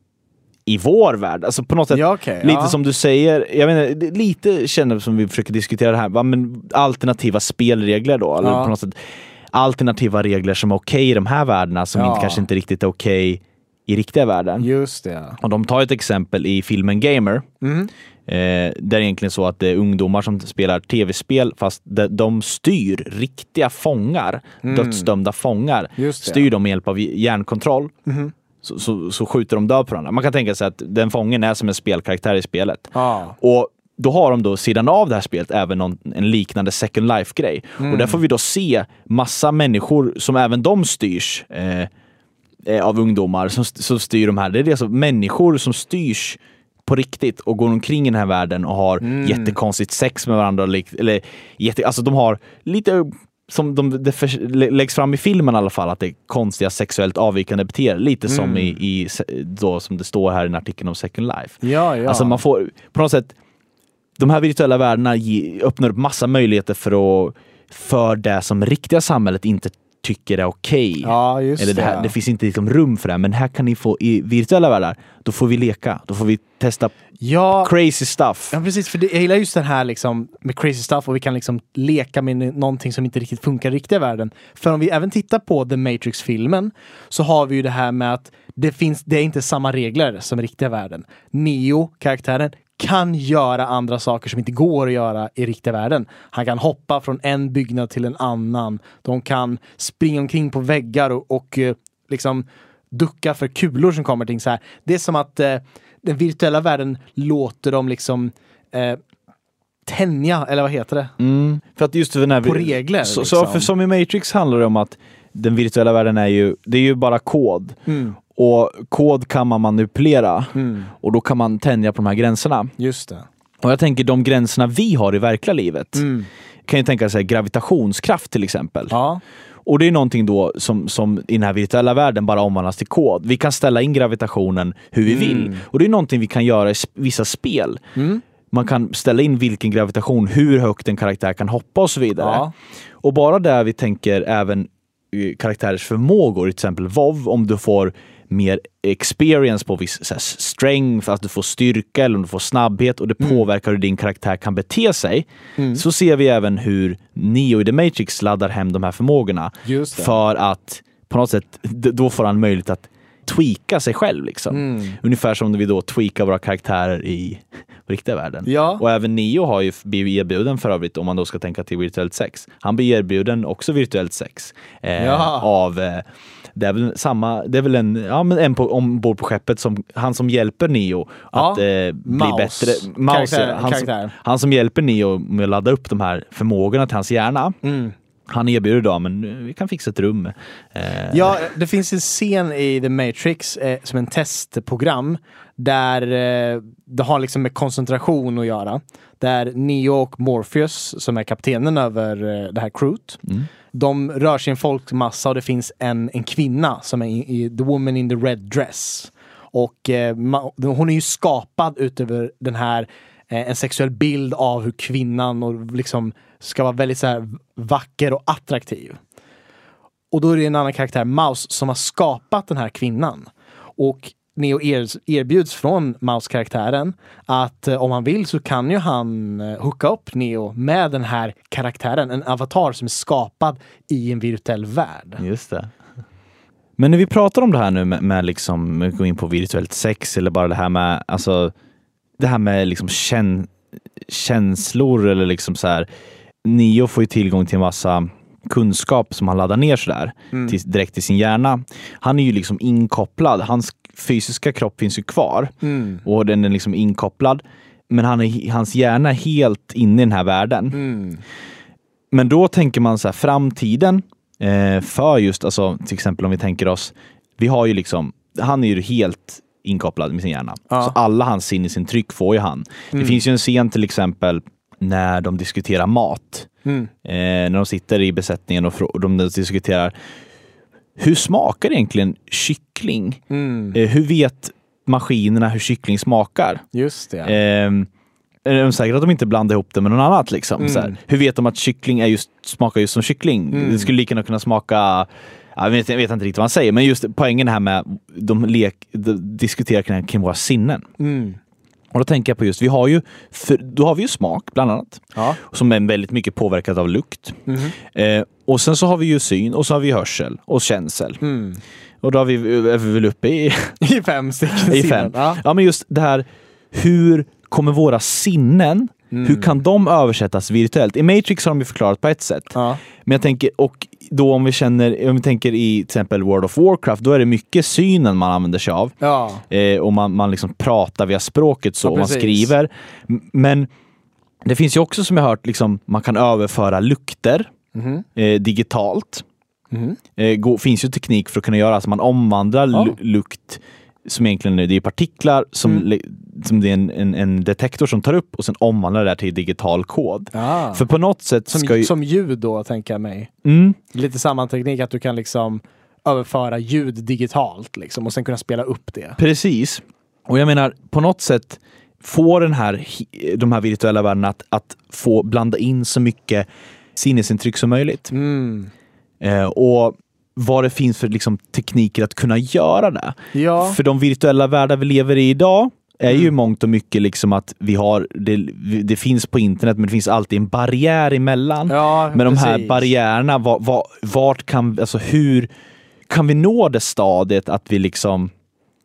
i vår värld. Alltså på något sätt, Ja, okej, lite ja. som du säger, jag menar, lite känner som vi försöker diskutera det här, va, men alternativa spelregler då, eller Ja. på något sätt alternativa regler som är okej i de här värdena som inte, kanske inte riktigt är okej i riktiga världen. Just det. Och de tar ett exempel i filmen Gamer. Mm. Eh, där är egentligen så att det är ungdomar som spelar tv-spel fast de, de styr riktiga fångar, dödsdömda fångar. Mm. Just det. Styr dem med hjälp av hjärnkontroll. Mhm. Så, så, så skjuter de död på varandra. Man kan tänka sig att den fången är som en spelkaraktär i spelet. Ja. Och då har de då sidan av det här spelet även någon, en liknande second life-grej. Och där får vi då se massa människor som även de styrs eh, eh, av ungdomar som, som styr de här. Det är alltså människor som styrs på riktigt och går omkring i den här världen och har jättekonstigt sex med varandra. Eller, jätte, alltså de har lite som de, det för, lä- läggs fram i filmen i alla fall, att det är konstiga sexuellt avvikande beteenden. Lite som i, i då, som det står här i en artikel om Second Life. Ja, ja. Alltså man får på något sätt, de här virtuella världarna ge, öppnar upp massa möjligheter för, att, för det som riktiga samhället inte tycker är okej. Ja, just Eller det, här, det. det finns inte liksom rum för det, men här kan ni få i virtuella världar, då får vi leka, då får vi testa Ja, crazy stuff. Ja precis, för det, jag gillar just den här liksom med crazy stuff och vi kan liksom leka med någonting som inte riktigt funkar i riktiga världen. För om vi även tittar på The Matrix-filmen så har vi ju det här med att det finns, det är inte samma regler som i riktiga världen. Neo, karaktären, kan göra andra saker som inte går att göra i riktiga världen. Han kan hoppa från en byggnad till en annan. De kan springa omkring på väggar och, och eh, liksom ducka för kulor som kommer. Ting så här. Det är som att eh, den virtuella världen låter dem liksom eh, tänja, eller vad heter det? Mm. För att just för den här, På regler, Så, liksom. så för som i Matrix handlar det om att den virtuella världen är ju, det är ju bara kod. Mm. Och kod kan man manipulera Mm. och då kan man tänja på de här gränserna. Just det. Och jag tänker de gränserna vi har i verkliga livet. Mm. Kan ju tänka sig gravitationskraft till exempel. Ja. Och det är någonting då som, som i den här virtuella världen bara omvandlas till kod. Vi kan ställa in gravitationen hur vi vill. Och det är någonting vi kan göra i vissa spel. Mm. Man kan ställa in vilken gravitation, hur högt en karaktär kan hoppa och så vidare. Ja. Och bara där vi tänker även karaktärers förmågor, till exempel WoW, om du får mer experience på viss så här, strength, att du får styrka eller om du får snabbhet och det Mm. påverkar hur din karaktär kan bete sig. Så ser vi även hur Neo i The Matrix laddar hem de här förmågorna. För att på något sätt, då får han möjlighet att tweaka sig själv. Liksom. Mm. Ungefär som vi då tweakar våra karaktärer i riktiga världen. Ja. Och även Neo har ju blivit erbjuden för övrigt, om man då ska tänka till virtuellt sex. Han blir erbjuden också virtuellt sex. Eh, Ja. Av, eh, det är väl samma, det är väl en, ja, men en på, ombord på skeppet, som, han som hjälper Neo Ja. att eh, bli bättre. Mouse, Karaktär- han, som, karaktär. han som hjälper Neo med att ladda upp de här förmågorna till hans hjärna. Mm. Han erbjuder idag, men eh, vi kan fixa ett rum. Eh, Ja, det finns en scen i The Matrix eh, som en testprogram där eh, det har liksom med koncentration att göra. Där Neo och Morpheus, som är kaptenen över eh, det här crewet, de rör sig i en folkmassa och det finns en, en kvinna som är i, i The Woman in the Red Dress. Och eh, ma- hon är ju skapad utöver den här eh, en sexuell bild av hur kvinnan och liksom ska vara väldigt så här vacker och attraktiv. Och då är det en annan karaktär, Mouse, som har skapat den här kvinnan. Och Neo er, erbjuds från Mouse-karaktären att eh, om han vill så kan ju han eh, hooka upp Neo med den här karaktären, en avatar som är skapad i en virtuell värld. Just det. Men när vi pratar om det här nu med, med liksom, gå in på virtuellt sex eller bara det här med, alltså, det här med liksom kän, känslor eller liksom så här. Nio får ju tillgång till en massa kunskap som han laddar ner sådär till, direkt i sin hjärna. Han är ju liksom inkopplad. Hans fysiska kropp finns ju kvar och den är liksom inkopplad. Men han är, hans hjärna är helt inne i den här världen. Men då tänker man så här, framtiden eh, för just, alltså, till exempel om vi tänker oss, vi har ju liksom, han är ju helt inkopplad med sin hjärna. Ja. Så alla hans sinnesintryck får ju han. Det finns ju en scen till exempel när de diskuterar mat. Mm. Eh, när de sitter i besättningen och frå- de diskuterar hur smakar egentligen kyckling? Mm. Eh, hur vet maskinerna hur kyckling smakar? Just det. Ehm, är de säkra att de inte blandar ihop det med något annat? Liksom? Mm. Så här, hur vet de att kyckling är just, smakar just som kyckling? Mm. Det skulle lika gärna kunna smaka jag vet, jag vet inte riktigt vad han säger, men just poängen här med de, lek, de diskuterar kring, kring våra sinnen. Mm. Och då tänker jag på just, vi har ju, för, då har vi ju smak bland annat, Ja. som är väldigt mycket påverkat av lukt. Mhm. Eh, och sen så har vi ju syn och så har vi hörsel och känsel. Mm. Och då har vi, är vi väl uppe i I fem stycken I fem. Ja. Ja, men just det här, hur kommer våra sinnen, Mm. hur kan de översättas virtuellt? I Matrix har de ju förklarat på ett sätt. Ja. Men jag tänker, och då om vi känner, om vi tänker i till exempel World of Warcraft, då är det mycket synen man använder sig av. Ja. Eh, och man, man liksom pratar via språket så, Ja, och man skriver. Men det finns ju också som jag hört, liksom, man kan överföra lukter Mhm. eh, digitalt. Mhm. Eh, finns ju teknik för att kunna göra, alltså man omvandlar Ja. lu- lukt som egentligen är, det är partiklar som, Mm. som det är en, en, en detektor som tar upp och sen omvandlar det till digital kod. Ja. För på något sätt som, ska ju... som ljud då, tänker jag mig. Mm, Lite samma teknik att du kan liksom överföra ljud digitalt liksom, och sen kunna spela upp det. precis. Och jag menar, på något sätt få den här, de här virtuella världarna att, att få blanda in så mycket sinnesintryck som möjligt. Mm. Eh, och vad det finns för liksom, tekniker att kunna göra det. Ja. För de virtuella världar vi lever i idag är ju Mm. mångt och mycket liksom att vi har, det, det finns på internet men det finns alltid en barriär emellan. ja Men de här barriärerna, var, var, vart kan, alltså hur kan vi nå det stadiet att vi liksom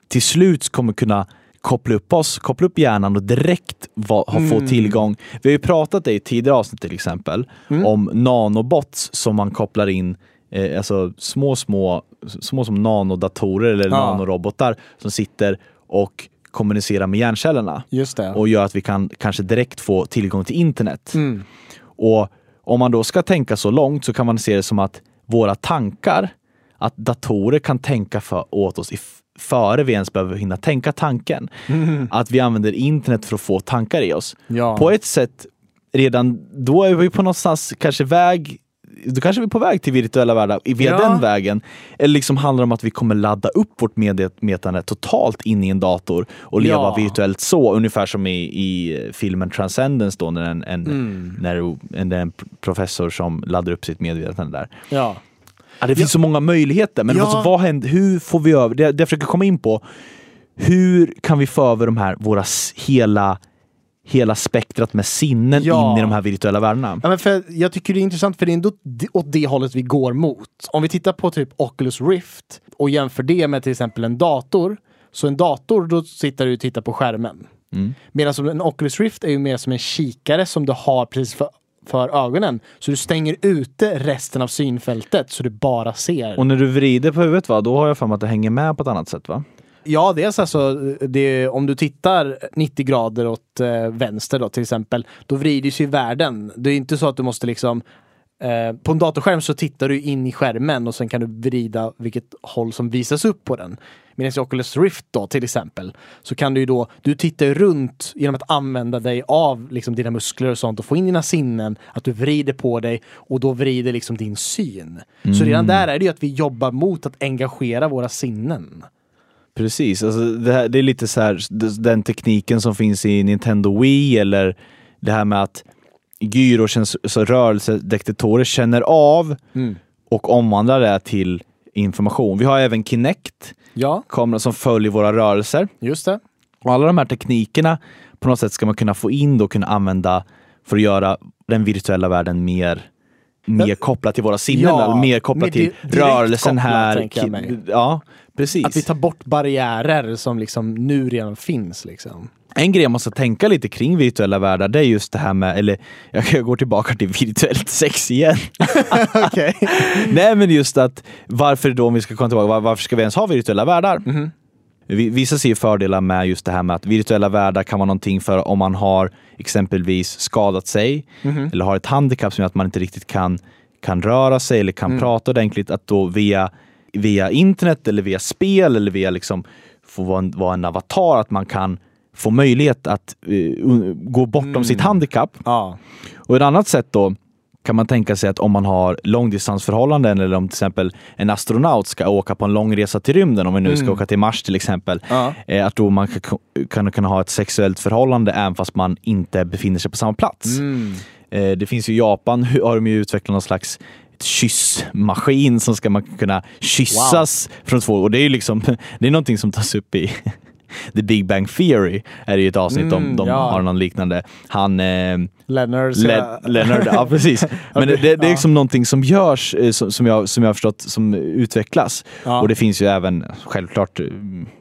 till slut kommer kunna koppla upp oss, koppla upp hjärnan och direkt va, ha, få Mm. tillgång. Vi har ju pratat det i tidigare avsnitt till exempel, Mm. om nanobots som man kopplar in, eh, alltså små, små, små som nanodatorer eller Ja. nanorobotar som sitter och kommunicerar med hjärncellerna Just det. och gör att vi kan kanske direkt få tillgång till internet. Mm. Och om man då ska tänka så långt så kan man se det som att våra tankar, att datorer kan tänka för, åt oss i, före vi ens behöver hinna tänka tanken. Att vi använder internet för att få tankar i oss. Ja. På ett sätt, redan då är vi på någonstans kanske väg då kanske vi är på väg till virtuella världar via Ja. den vägen. Eller liksom handlar det om att vi kommer ladda upp vårt medvetande totalt in i en dator och leva Ja. virtuellt så. Ungefär som i, i filmen Transcendence då när en, en, Mm. när en, en professor som laddar upp sitt medvetande där. Ja. Ja, det finns så många möjligheter, men alltså, vad händer, hur får vi över, det, det jag försöker komma in på, hur kan vi få över de här, våra hela, hela spektrat med sinnen Ja. in i de här virtuella världarna? Ja, men för jag tycker det är intressant för det är ändå åt det hållet vi går mot. Om vi tittar på typ Oculus Rift och jämför det med till exempel en dator. Så en dator, då sitter du och tittar på skärmen. Mm. Medan en Oculus Rift är ju mer som en kikare som du har precis för, för ögonen. Så du stänger ute resten av synfältet så du bara ser. Och när du vrider på huvudet, va, då har jag för mig att det hänger med på ett annat sätt va? Ja, dels alltså, det, om du tittar 90 grader åt eh, vänster då till exempel, då vrider sig världen. Det är inte så att du måste liksom eh, på en datorskärm så tittar du in i skärmen och sen kan du vrida vilket håll som visas upp på den. Medan i Oculus Rift då till exempel så kan du ju då, du tittar ju runt genom att använda dig av liksom dina muskler och sånt och få in dina sinnen, att du vrider på dig och då vrider liksom din syn. Så redan där är det ju att vi jobbar mot att engagera våra sinnen. Precis, alltså det, här, det är lite så här den tekniken som finns i Nintendo Wii eller det här med att gyros, så rörelsedetektorer känner av Mm. och omvandlar det till information. Vi har även Kinect, Ja, kameran som följer våra rörelser. just det. Och alla de här teknikerna på något sätt ska man kunna få in och kunna använda för att göra den virtuella världen mer mer kopplat till våra sinnen, Ja, mer kopplat till rörelsen kopplat, här. Ja, precis. Att vi tar bort barriärer som liksom nu redan finns. Liksom. En grej jag måste tänka lite kring virtuella världar, det är just det här med, eller jag går tillbaka till virtuellt sex igen. Nej men just att varför då, om vi ska komma tillbaka, var- varför ska vi ens ha virtuella världar? Mhm. Vi- Vissa ser fördelar med just det här med att virtuella världar kan vara någonting för om man har exempelvis skadat sig Mhm. eller har ett handikapp som gör att man inte riktigt kan, kan röra sig eller kan prata ordentligt, att då via, via internet eller via spel eller via liksom få vara en, vara en avatar, att man kan få möjlighet att un- gå bortom sitt handikapp. Ja. Och ett annat sätt då kan man tänka sig att om man har långdistansförhållanden eller om till exempel en astronaut ska åka på en lång resa till rymden, om vi nu ska åka till Mars till exempel, Ja. eh, att då man kan, kan kunna ha ett sexuellt förhållande även fast man inte befinner sig på samma plats. Mm. Eh, det finns ju i Japan har de ju utvecklat någon slags kyssmaskin som ska man kunna kyssas från två och det är ju liksom, det är någonting som tas upp i The Big Bang Theory är det ju ett avsnitt om, Mm, de ja. har någon liknande. Han eh, Leonard. Le- Leonard, ja precis. Men det, det, det är liksom någonting som görs, eh, som, som, jag, som jag har förstått, som utvecklas. Ja. Och det finns ju även självklart eh,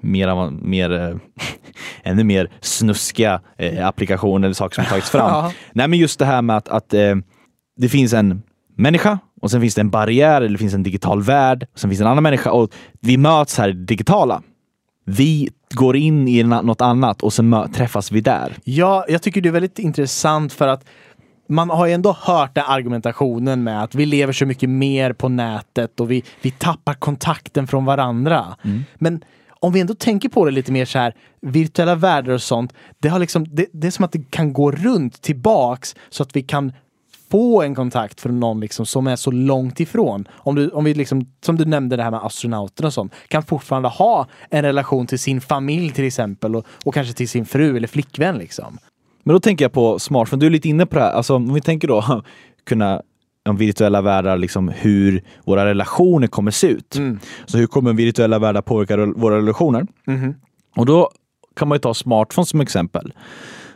mer, mer eh, ännu mer snuskiga eh, applikationer eller saker som tagits fram. Ja. Nej men just det här med att, att eh, det finns en människa och sen finns det en barriär eller det finns en digital värld. Och sen finns det en annan människa och vi möts här i det digitala. Vi går in i något annat och sen träffas vi där. Ja, jag tycker det är väldigt intressant för att man har ju ändå hört den argumentationen med att vi lever så mycket mer på nätet och vi, vi tappar kontakten från varandra. Men om vi ändå tänker på det lite mer så här, virtuella världar och sånt, det, har liksom, det, det är som att det kan gå runt tillbaks så att vi kan få en kontakt från någon liksom som är så långt ifrån. Om, du, om vi liksom, som du nämnde det här med astronauter och sånt, kan fortfarande ha en relation till sin familj till exempel och, och kanske till sin fru eller flickvän liksom. Men då tänker jag på smartphone, du är lite inne på det här, alltså om vi tänker då kunna om virtuella världar, liksom hur våra relationer kommer se ut. Så hur kommer virtuella världar påverka våra relationer? Och då kan man ju ta smartphones som exempel.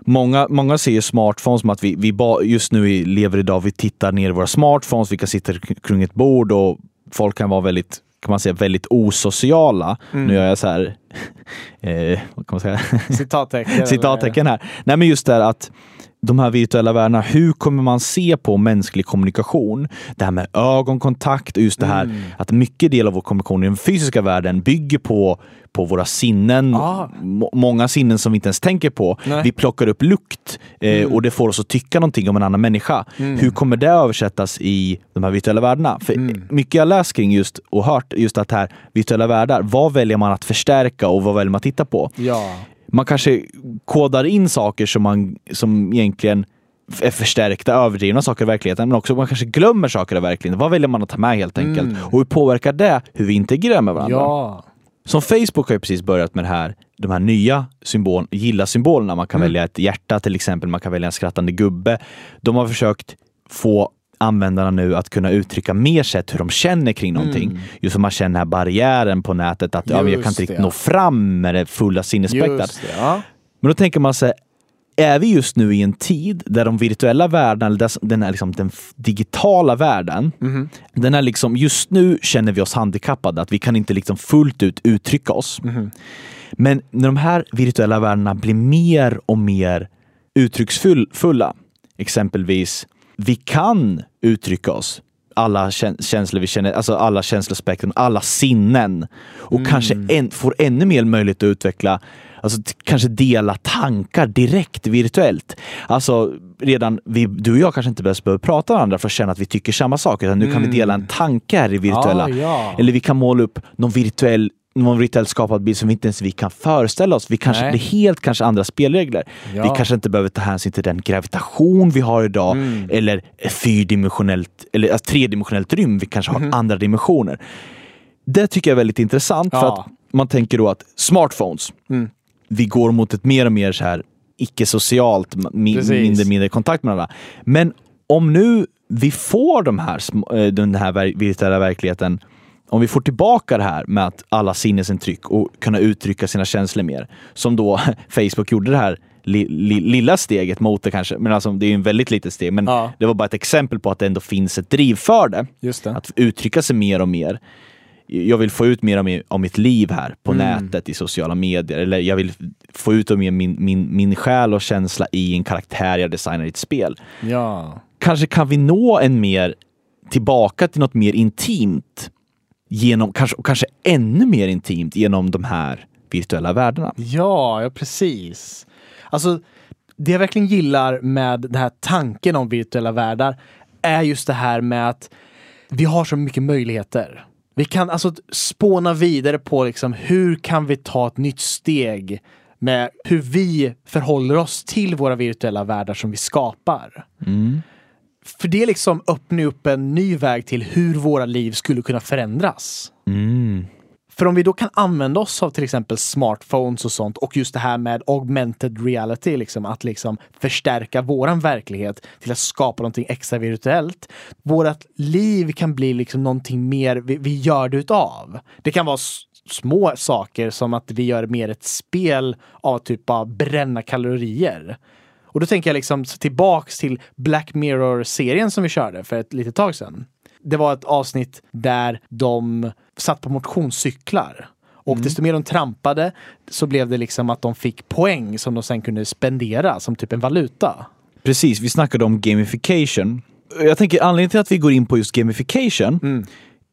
Många, många ser ju smartphones som att vi, vi ba, just nu i- lever idag, vi tittar ner i våra smartphones, vi kan sitta kring ett bord och folk kan vara väldigt kan man säga, väldigt osociala. Nu gör jag så här, eh, vad kan man säga? Citattecken. citattecken här. Nej men just det här att de här virtuella världarna, hur kommer man se på mänsklig kommunikation? Det här med ögonkontakt och just det här Mm. att mycket del av vår kommunikation i den fysiska världen bygger på, på våra sinnen. Ah. Må- Många sinnen som vi inte ens tänker på. Nej. Vi plockar upp lukt eh, och det får oss att tycka någonting om en annan människa. Hur kommer det översättas i de här virtuella världarna? För mycket jag läst kring just och hört just att här virtuella världar, vad väljer man att förstärka och vad väljer man att titta på? Ja. Man kanske kodar in saker som, man, som egentligen är förstärkta, överdrivna saker i verkligheten, men också man kanske glömmer saker i verkligheten. Vad väljer man att ta med helt enkelt? Och hur påverkar det hur vi integrerar med varandra? Ja. Som Facebook har ju precis börjat med det här, de här nya symbol, gilla-symbolerna. Man kan välja ett hjärta till exempel, man kan välja en skrattande gubbe. De har försökt få användarna nu att kunna uttrycka mer sätt hur de känner kring någonting. Just som man känner den här barriären på nätet, att ja, jag kan inte riktigt nå fram med det fulla sinnesspektrat. Ja. Men då tänker man sig, är vi just nu i en tid där de virtuella världarna, den, är liksom, den digitala världen, Mhm. den är liksom, just nu känner vi oss handikappade, att vi kan inte liksom fullt ut uttrycka oss. Mhm. Men när de här virtuella världarna blir mer och mer uttrycksfulla, exempelvis, vi kan uttrycka oss alla kä- känslor vi känner, alltså alla känslospektrum, alla sinnen. Och kanske en, får ännu mer möjlighet att utveckla, alltså kanske dela tankar direkt virtuellt. Alltså redan, vi, du och jag kanske inte behöver prata med varandra för att känna att vi tycker samma sak, utan nu kan vi dela en tanke här i virtuella. Ah, ja. Eller vi kan måla upp någon virtuell någon virtuellt skapad bild som vi inte ens vi kan föreställa oss. Vi kanske, Nej. det är helt kanske andra spelregler. Ja. Vi kanske inte behöver ta hänsyn till den gravitation vi har idag Mm. eller fyrdimensionellt eller ett tredimensionellt rym. Vi kanske har andra dimensioner. Det tycker jag är väldigt intressant för. Ja. att man tänker då att smartphones, Mm. vi går mot ett mer och mer så här icke-socialt, mindre mindre kontakt med varandra. Men om nu vi får de här, eh, den här virtuella verkligheten, om vi får tillbaka det här med att alla sinnesintryck och kunna uttrycka sina känslor mer, som då Facebook gjorde det här li, li, lilla steget mot det kanske. Men alltså, det är ju en väldigt litet steg. Men Ja. det var bara ett exempel på att det ändå finns ett driv för det. Det. Att uttrycka sig mer och mer. Jag vill få ut mer av, mi- av mitt liv här på nätet, i sociala medier. Eller jag vill få ut min, min, min, min själ och känsla i en karaktär jag designar i ett spel. Ja. Kanske kan vi nå en mer tillbaka till något mer intimt genom, kanske, och kanske ännu mer intimt genom de här virtuella världarna. Ja, ja precis. Alltså, det jag verkligen gillar med den här tanken om virtuella världar är just det här med att vi har så mycket möjligheter. Vi kan alltså spåna vidare på liksom hur kan vi ta ett nytt steg med hur vi förhåller oss till våra virtuella världar som vi skapar. För det liksom öppnar upp en ny väg till hur våra liv skulle kunna förändras. Mm. För om vi då kan använda oss av till exempel smartphones och sånt och just det här med augmented reality, liksom, att liksom förstärka våran verklighet till att skapa någonting extra virtuellt. Vårat liv kan bli liksom någonting mer vi, vi gör det utav. Det kan vara små saker som att vi gör mer ett spel av typ bara bränna kalorier. Och då tänker jag liksom tillbaks till Black Mirror-serien som vi körde för ett litet tag sedan. Det var ett avsnitt där de satt på motionscyklar. Och desto mer de trampade så blev det liksom att de fick poäng som de sen kunde spendera som typ en valuta. Precis, vi snackade om gamification. Jag tänker anledningen till att vi går in på just gamification,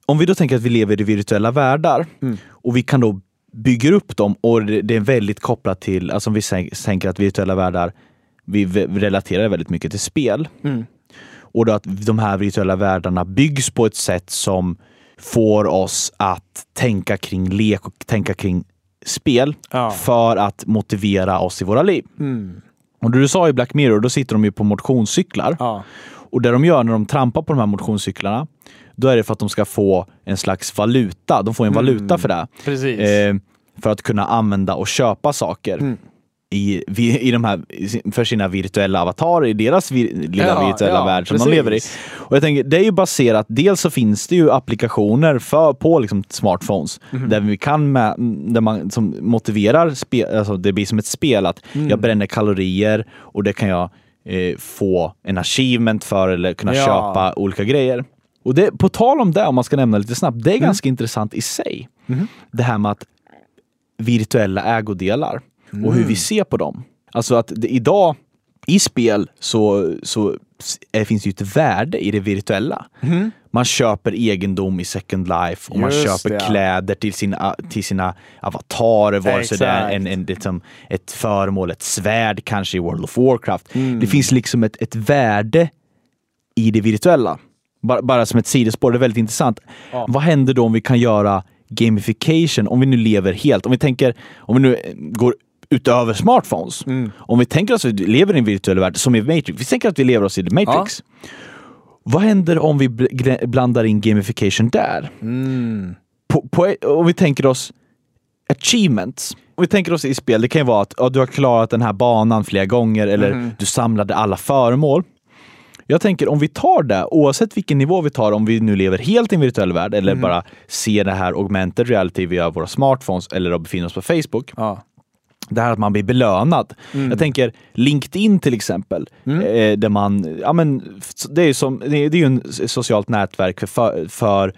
om vi då tänker att vi lever i virtuella världar och vi kan då bygga upp dem och det är väldigt kopplat till, alltså om vi tänker att virtuella världar, vi relaterar väldigt mycket till spel. Och då att de här virtuella världarna byggs på ett sätt som får oss att tänka kring lek och tänka kring spel Ja. för att motivera oss i våra liv. Och det du sa i Black Mirror, då sitter de ju på motionscyklar. Ja. Och det de gör när de trampar på de här motionscyklarna, då är det för att de ska få en slags valuta. De får en valuta för det. Eh, för att kunna använda och köpa saker. I, i de här, för sina virtuella avatarer i deras vir, lilla Ja, virtuella ja, värld som precis. de lever i. Och jag tänker, det är ju baserat, dels så finns det ju applikationer för, på liksom smartphones Mhm. där vi kan med, där man som motiverar, spe, alltså det blir som ett spel att Mm. jag bränner kalorier och det kan jag eh, få en achievement för eller kunna Ja. köpa olika grejer. Och det, på tal om det, om man ska nämna lite snabbt, det är Mm. ganska intressant i sig. Det här med att virtuella ägodelar och hur Mm. vi ser på dem. Alltså att det, idag i spel så, så eh, finns det ju ett värde i det virtuella. Man köper egendom i Second Life och man Mm. Just köper det, kläder till sina, till sina avatarer, vare sig det är en, en, liksom, ett föremål, ett svärd kanske i World of Warcraft. Mm. Det finns liksom ett, ett värde i det virtuella. Bara, bara som ett sidospår, det är väldigt intressant. Ja. Vad händer då om vi kan göra gamification, om vi nu lever helt, om vi tänker, om vi nu går utöver smartphones. Mm. Om vi tänker oss att vi lever i en virtuell värld, som i Matrix, vi tänker att vi lever oss i The Matrix. Vad händer om vi blandar in gamification där? Mm. På, på, om vi tänker oss achievements. Om vi tänker oss i spel, det kan ju vara att ja, du har klarat den här banan flera gånger eller du samlade alla föremål. Jag tänker om vi tar det, oavsett vilken nivå vi tar, om vi nu lever helt i en virtuell värld eller bara ser det här augmented reality via våra smartphones eller befinner oss på Facebook. Ja. Det här att man blir belönad. Jag tänker LinkedIn till exempel, eh, där man, ja men, det är ju som, det är, det är s- socialt nätverk för, för,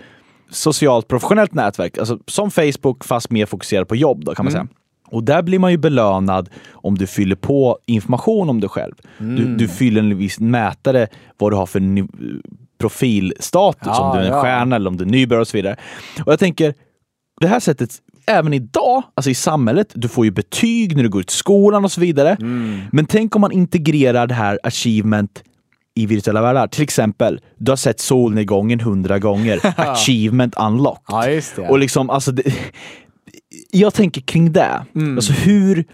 socialt professionellt nätverk, alltså som Facebook fast mer fokuserat på jobb då kan man säga. Och där blir man ju belönad om du fyller på information om dig själv. Du, du fyller en viss mätare vad du har för ni- profilstatus, Ja, om du är en ja. stjärna eller om du är nybörjare och så vidare. Och jag tänker, det här sättet, även idag, alltså i samhället, du får ju betyg när du går ut skolan och så vidare. Mm. Men tänk om man integrerar det här achievement i virtuella världar. Till exempel, du har sett solnedgången hundra gånger. achievement unlocked. Ja. Och liksom, alltså, det, jag tänker kring det. Mm. Alltså hur,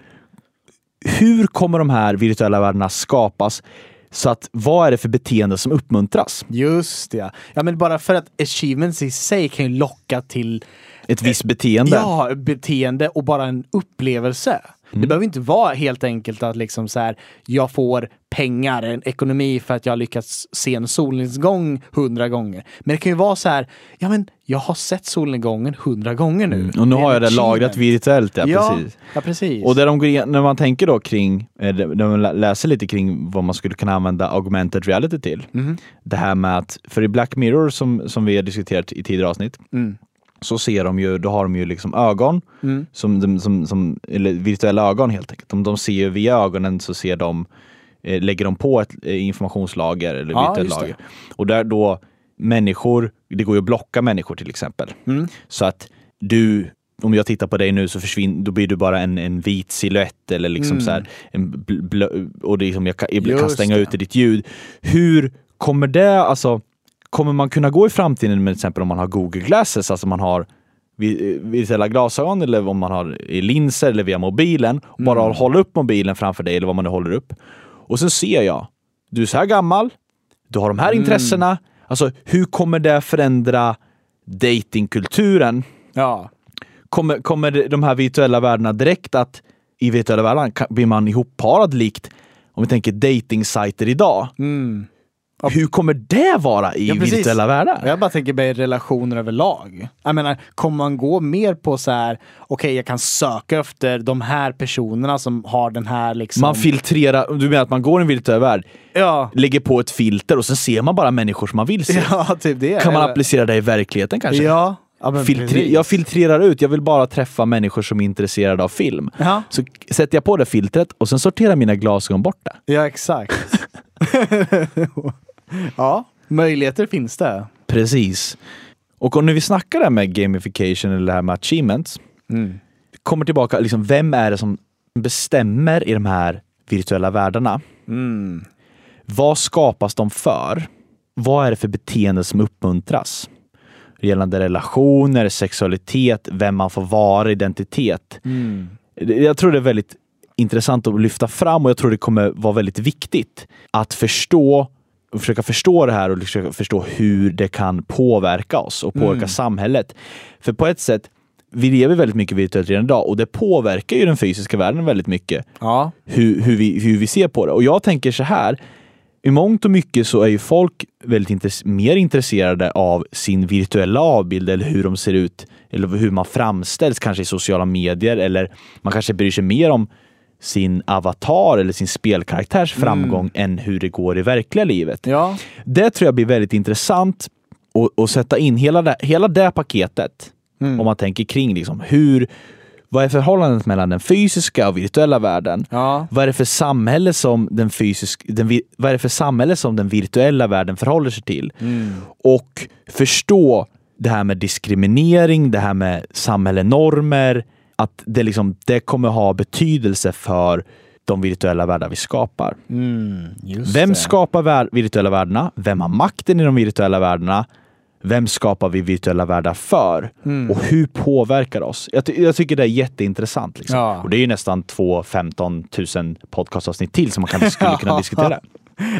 hur kommer de här virtuella världarna skapas? Så att vad är det för beteende som uppmuntras? Just det. Ja, men bara för att achievements i sig kan ju locka till Ett visst beteende. ja, beteende och bara en upplevelse. Det behöver inte vara helt enkelt att liksom så här, jag får pengar, en ekonomi för att jag har lyckats se en solnedgång hundra gånger. Men det kan ju vara så här, ja men jag har sett solnedgången hundra gånger nu. Och nu har jag det lagrat virtuellt, ja, Ja, precis. ja, precis. Och där de går igen, när man tänker då kring, eh, när man lä- läser lite kring vad man skulle kunna använda augmented reality till. Mhm. Det här med att, för i Black Mirror som, som vi har diskuterat i tidigare avsnitt, Mm. Så ser de ju, då har de ju liksom ögon, Mm. som, som, som, eller virtuella ögon helt enkelt. De, de ser ju via ögonen så ser de, eh, lägger de på ett eh, informationslager eller Ja, virtuellt lager. Och där då människor, det går ju att blocka människor till exempel. Mm. Så att du, om jag tittar på dig nu så försvinner, då blir du bara en, en vit silhuett eller liksom så här, en bl, bl, och det är som jag kan, jag kan Mm. Stänga det. ut ditt ljud. Hur kommer det, alltså, kommer man kunna gå i framtiden med till exempel om man har Google Glasses, alltså man har vi- virtuella glasögon eller om man har i linser eller via mobilen och bara Mm. hålla upp mobilen framför dig eller vad man nu håller upp. Och sen ser jag, du är så här gammal, du har de här Mm. intressena. Alltså hur kommer det förändra datingkulturen? Ja. Kommer, kommer de här virtuella världarna direkt att i virtuella världen kan- blir man ihopparad likt om vi tänker datingsajter idag? Mm. Hur kommer det vara i Ja, virtuella världar? Jag bara tänker på relationer överlag. Jag menar, kommer man gå mer på så här, okej jag kan söka efter de här personerna som har den här liksom... Man filtrerar, du menar att man går i en virtuell värld, Ja, lägger på ett filter och sen ser man bara människor som man vill se. ja typ det. Kan man applicera det i verkligheten kanske? Ja, ja Filtre- jag filtrerar ut, jag vill bara träffa människor som är intresserade av film. Ja. Så sätter jag på det filtret och sen sorterar mina glasögon bort det. Ja, exakt. ja, möjligheter finns det. Precis. Och om vi snackar det här med gamification eller det här med achievements, Mm. kommer tillbaka, liksom, vem är det som bestämmer i de här virtuella världarna? Mm. Vad skapas de för? Vad är det för beteende som uppmuntras? Gällande relationer, sexualitet, vem man får vara, identitet. Mm. Jag tror det är väldigt intressant att lyfta fram och jag tror det kommer vara väldigt viktigt att förstå och försöka förstå det här och försöka förstå hur det kan påverka oss och påverka Mm. samhället. För på ett sätt, vi lever väldigt mycket virtuellt redan idag och det påverkar ju den fysiska världen väldigt mycket Ja. hur, hur, vi, hur vi ser på det. Och jag tänker så här, i mångt och mycket så är ju folk väldigt intress- mer intresserade av sin virtuella avbild eller hur de ser ut eller hur man framställs kanske i sociala medier eller man kanske bryr sig mer om sin avatar eller sin spelkaraktärs framgång än hur det går i verkliga livet. Ja. Det tror jag blir väldigt intressant att, sätta in hela det, hela det paketet. Mm. Om man tänker kring liksom hur, vad är förhållandet mellan den fysiska och virtuella världen? Ja. Vad är det för samhälle som den fysisk, den, vad är det för samhälle som den virtuella världen förhåller sig till? Och förstå det här med diskriminering, det här med samhällenormer, att det, liksom, det kommer ha betydelse för de virtuella världar vi skapar. Mm, Vem det. skapar vär- virtuella världarna? Vem har makten i de virtuella världarna? Vem skapar vi virtuella världar för? Mm. Och hur påverkar det oss? Jag, ty- jag tycker det är jätteintressant. Liksom. Ja. Och det är ju nästan 2 15 000 podcastavsnitt till som man kan, skulle kunna diskutera.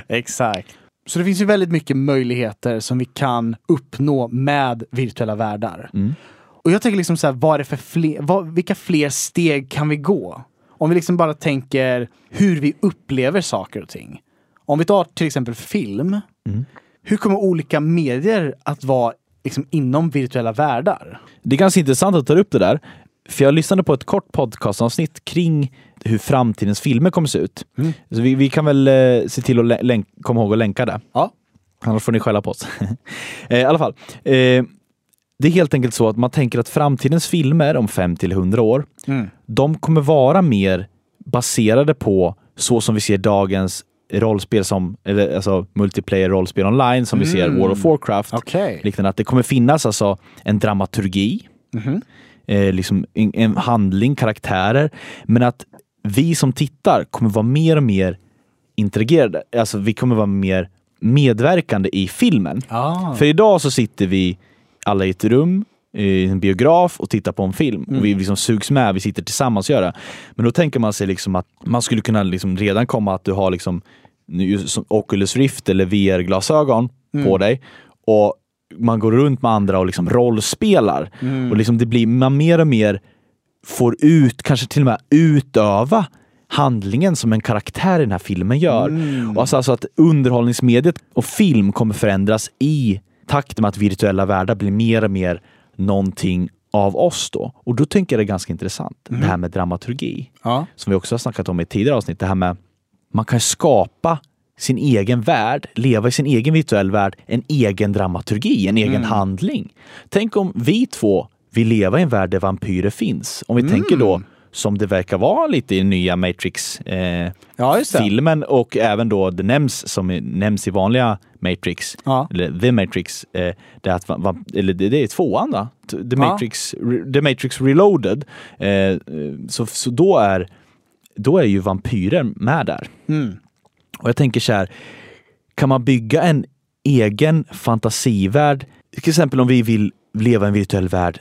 Exakt. Så det finns ju väldigt mycket möjligheter som vi kan uppnå med virtuella världar. Mm. Och jag tänker liksom så här, vad är det för fler, vad, vilka fler steg kan vi gå? Om vi liksom bara tänker hur vi upplever saker och ting. Om vi tar till exempel film. Mm. Hur kommer olika medier att vara liksom inom virtuella världar? Det är ganska intressant att ta upp det där. För jag lyssnade på ett kort podcastavsnitt kring hur framtidens filmer kommer se ut. Mm. Så vi, vi kan väl eh, se till att komma ihåg att länka det. Ja. Annars får ni skälla på oss. eh, I alla fall. Eh, det är helt enkelt så att man tänker att framtidens filmer om 5 till 100 år, Mm. de kommer vara mer baserade på så som vi ser dagens rollspel som, eller alltså multiplayer rollspel online som vi ser Mm. World of Warcraft. Okej. Liknande att det kommer finnas alltså en dramaturgi, Mhm. eh, liksom en, en handling, karaktärer, men att vi som tittar kommer vara mer och mer interagerade. Alltså vi kommer vara mer medverkande i filmen. Ah. För idag så sitter vi alla i ett rum, i en biograf och tittar på en film. Mm. Och vi liksom sugs med, vi sitter tillsammans och gör det. Men då tänker man sig liksom att man skulle kunna liksom redan komma att du har liksom Oculus Rift eller VR-glasögon Mm. på dig. Och man går runt med andra och liksom rollspelar. Mm. Och liksom det blir man mer och mer får ut, kanske till och med utöva handlingen som en karaktär i den här filmen gör. Och alltså, alltså att underhållningsmediet och film kommer förändras i takt med att virtuella världar blir mer och mer någonting av oss då. Och då tänker jag det är ganska intressant, det här med dramaturgi. Ja. Som vi också har snackat om i tidigare avsnitt. Det här med man kan skapa sin egen värld, leva i sin egen virtuell värld, en egen dramaturgi, en egen handling. Tänk om vi två vill leva i en värld där vampyrer finns. Om vi tänker då som det verkar vara lite i nya Matrix eh, Ja, och även då det nämns som nämns i vanliga Matrix, Ja. eller The Matrix, eh, det, är att, va- eller det, det är tvåan va? The, Ja. Matrix, Re- The Matrix Reloaded. Eh, eh, så, så då är, då är ju vampyrer med där. Mm. Och jag tänker så här, kan man bygga en egen fantasivärld? Till exempel om vi vill leva i en virtuell värld,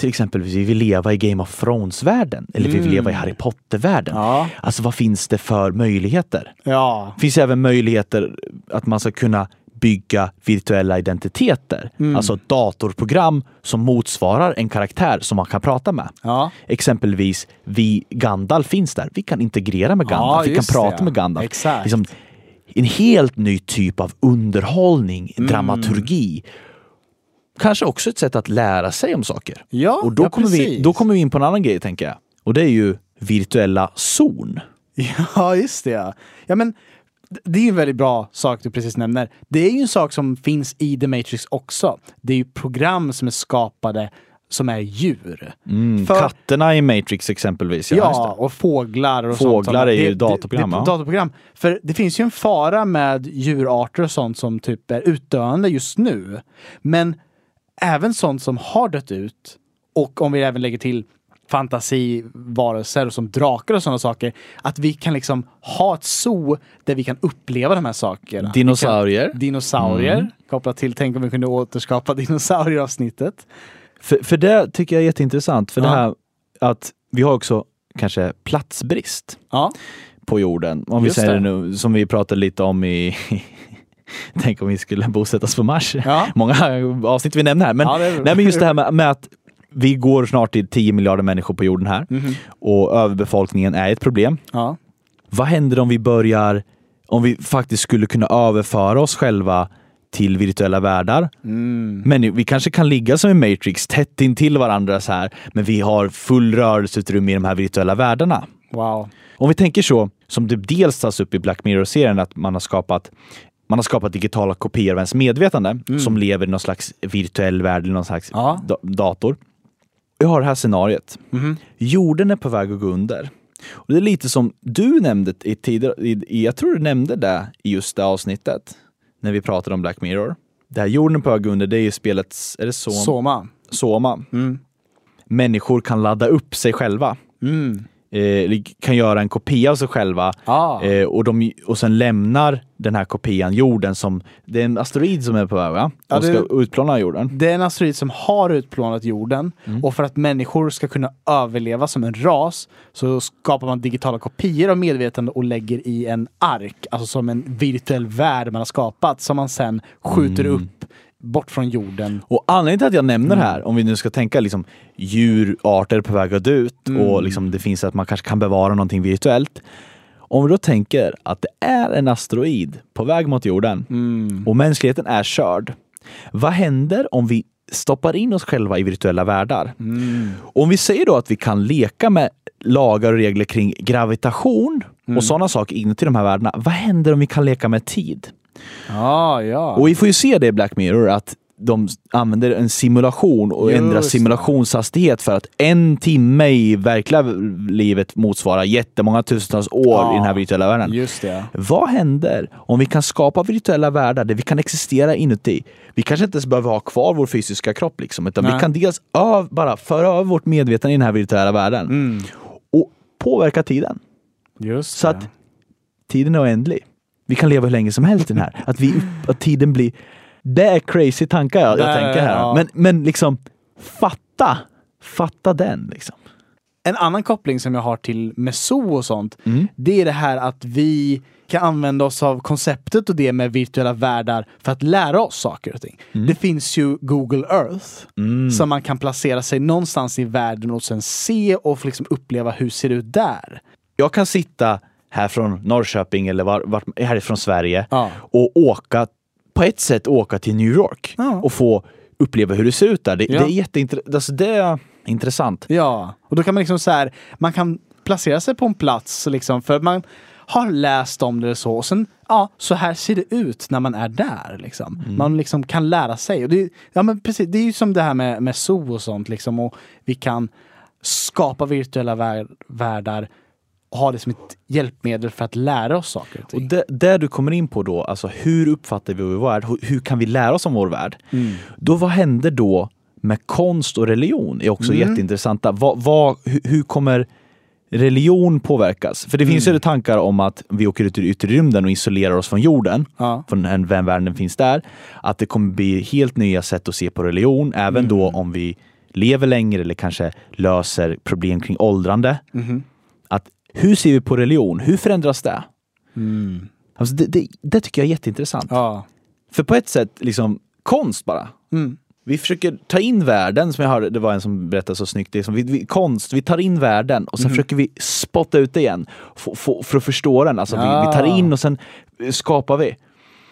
till exempel vi vill leva i Game of Thrones-världen eller vi vill leva i Harry Potter-världen. Ja. Alltså vad finns det för möjligheter? Ja. Det finns även möjligheter att man ska kunna bygga virtuella identiteter. Alltså ett datorprogram som motsvarar en karaktär som man kan prata med. Ja. Exempelvis, vi, Gandalf finns där. Vi kan integrera med Gandalf. Ja, vi kan det, prata med Gandalf. Exakt. Liksom, en helt ny typ av underhållning, Mm. dramaturgi. Kanske också ett sätt att lära sig om saker. Ja, Och då, ja, kommer vi, då kommer vi in på en annan grej, tänker jag. Och det är ju virtuella zon. Ja, just det. Ja. ja, men det är en väldigt bra sak du precis nämner. Det är ju en sak som finns i The Matrix också. Det är ju program som är skapade som är djur. Mm, För- Katterna i Matrix exempelvis. Ja, Ja, och fåglar och Fåglar sånt. är ju Det- det- datorprogram, Det, ja. datorprogram. För det finns ju en fara med djurarter och sånt som typ är utdöende just nu. Men även sånt som har dött ut och om vi även lägger till fantasivarelser som drakar och sådana saker. Att vi kan liksom ha ett zoo där vi kan uppleva de här sakerna. Dinosaurier. Vi kan, dinosaurier. Kopplat till, tänk om vi kunde återskapa dinosaurieavsnittet. För, för det tycker jag är jätteintressant. För Ja. det här att vi har också kanske platsbrist Ja, på jorden. Om vi Just säger det det. nu, som vi pratade lite om i Tänk om vi skulle bosättas på Mars. Ja. Många avsnitt vi nämner här. Men, Ja, det nej, men just det här med, med att vi går snart till 10 miljarder människor på jorden här Mhm. och överbefolkningen är ett problem. ja. Vad händer om vi börjar, om vi faktiskt skulle kunna överföra oss själva till virtuella världar. Mm. Men vi kanske kan ligga som i Matrix, tätt intill varandra så här, men vi har full rörelseutrymme i de här virtuella världarna. Wow. Om vi tänker så, som det dels tas upp i Black Mirror-serien, att man har skapat man har skapat digitala kopior av ens medvetande som lever i någon slags virtuell värld eller någon slags Mm. Ja. da- dator. Jag har det här scenariet. Mhm. Jorden är på väg att gå under. Och det är lite som du nämnde i tidigare, i, jag tror du nämnde det i just det avsnittet, när vi pratade om Black Mirror. Det här jorden på väg under, det är ju spelets, är det Soma? Soma. Soma. Mm. Människor kan ladda upp sig själva. Mm. Eh, kan göra en kopia av sig själva Ah. eh, och, de, och sen lämnar den här kopian jorden som, det är en asteroid som är på väg va? Ja, Och ska utplåna jorden. Det är en asteroid som har utplånat jorden Mm. och för att människor ska kunna överleva som en ras så skapar man digitala kopior av medvetande och lägger i en ark, alltså som en virtuell värld man har skapat som man sen skjuter Mm. upp bort från jorden. Och anledningen till att jag nämner Mm. här, om vi nu ska tänka liksom djurarter på väg att dö ut Mm. och liksom det finns att man kanske kan bevara någonting virtuellt. Om vi då tänker att det är en asteroid på väg mot jorden Mm. och mänskligheten är körd. Vad händer om vi stoppar in oss själva i virtuella världar? Mm. Om vi säger då att vi kan leka med lagar och regler kring gravitation Mm. och sådana saker inuti de här världarna. Vad händer om vi kan leka med tid? Ah, ja. Och vi får ju se det i Black Mirror att de använder en simulation och Just ändrar simulationshastighet för att en timme i verkliga livet motsvarar jättemånga tusentals år Ja. i den här virtuella världen. Just det. Vad händer om vi kan skapa virtuella världar där vi kan existera inuti? Vi kanske inte ens behöver ha kvar vår fysiska kropp, liksom, utan Nej. vi kan dels öv, bara föra över vårt medvetande i den här virtuella världen Mm. och påverka tiden. Just Så det. att tiden är oändlig. Vi kan leva hur länge som helst i den här. Att, vi, att tiden blir... Det är crazy tankar jag, jag tänker här. ja. Men, men liksom, fatta! Fatta den liksom. En annan koppling som jag har till med zoo och sånt, Mm. det är det här att vi kan använda oss av konceptet och det med virtuella världar för att lära oss saker och ting. Det finns ju Google Earth som man kan placera sig någonstans i världen och sen se och liksom uppleva hur det ser ut där. Jag kan sitta här från Norrköping eller var, vart, härifrån Sverige Ja. och åka, på ett sätt åka till New York Ja. och få uppleva hur det ser ut där. Det, Ja. det är jätteintressant. Alltså, det är intressant. Ja, och då kan man liksom så här, man kan placera sig på en plats liksom för man har läst om det och så och sen, ja, så här ser det ut när man är där liksom. Man liksom kan lära sig. Och det, ja men precis, det är ju som det här med, med zoo och sånt liksom och vi kan skapa virtuella vär, världar ha det som ett hjälpmedel för att lära oss saker och Och det, det du kommer in på då, alltså hur uppfattar vi vår värld? Hur, hur kan vi lära oss om vår värld? Då vad händer då med konst och religion? är också jätteintressanta. Vad, vad, hur, hur kommer religion påverkas? För det finns ju tankar om att vi åker ut i yttre rymden och isolerar oss från jorden, Ja. från den världen finns där. Att det kommer bli helt nya sätt att se på religion, även då om vi lever längre eller kanske löser problem kring åldrande. Att hur ser vi på religion? Hur förändras det? Alltså det, det, det tycker jag är jätteintressant. Ja. För på ett sätt, liksom konst bara. Mm. Vi försöker ta in världen, som jag hörde, det var en som berättade så snyggt, det är som vi, vi, konst, vi tar in världen och sen Mhm. försöker vi spotta ut det igen f- f- för att förstå den. Alltså vi, vi tar Ja. in och sen eh, skapar vi.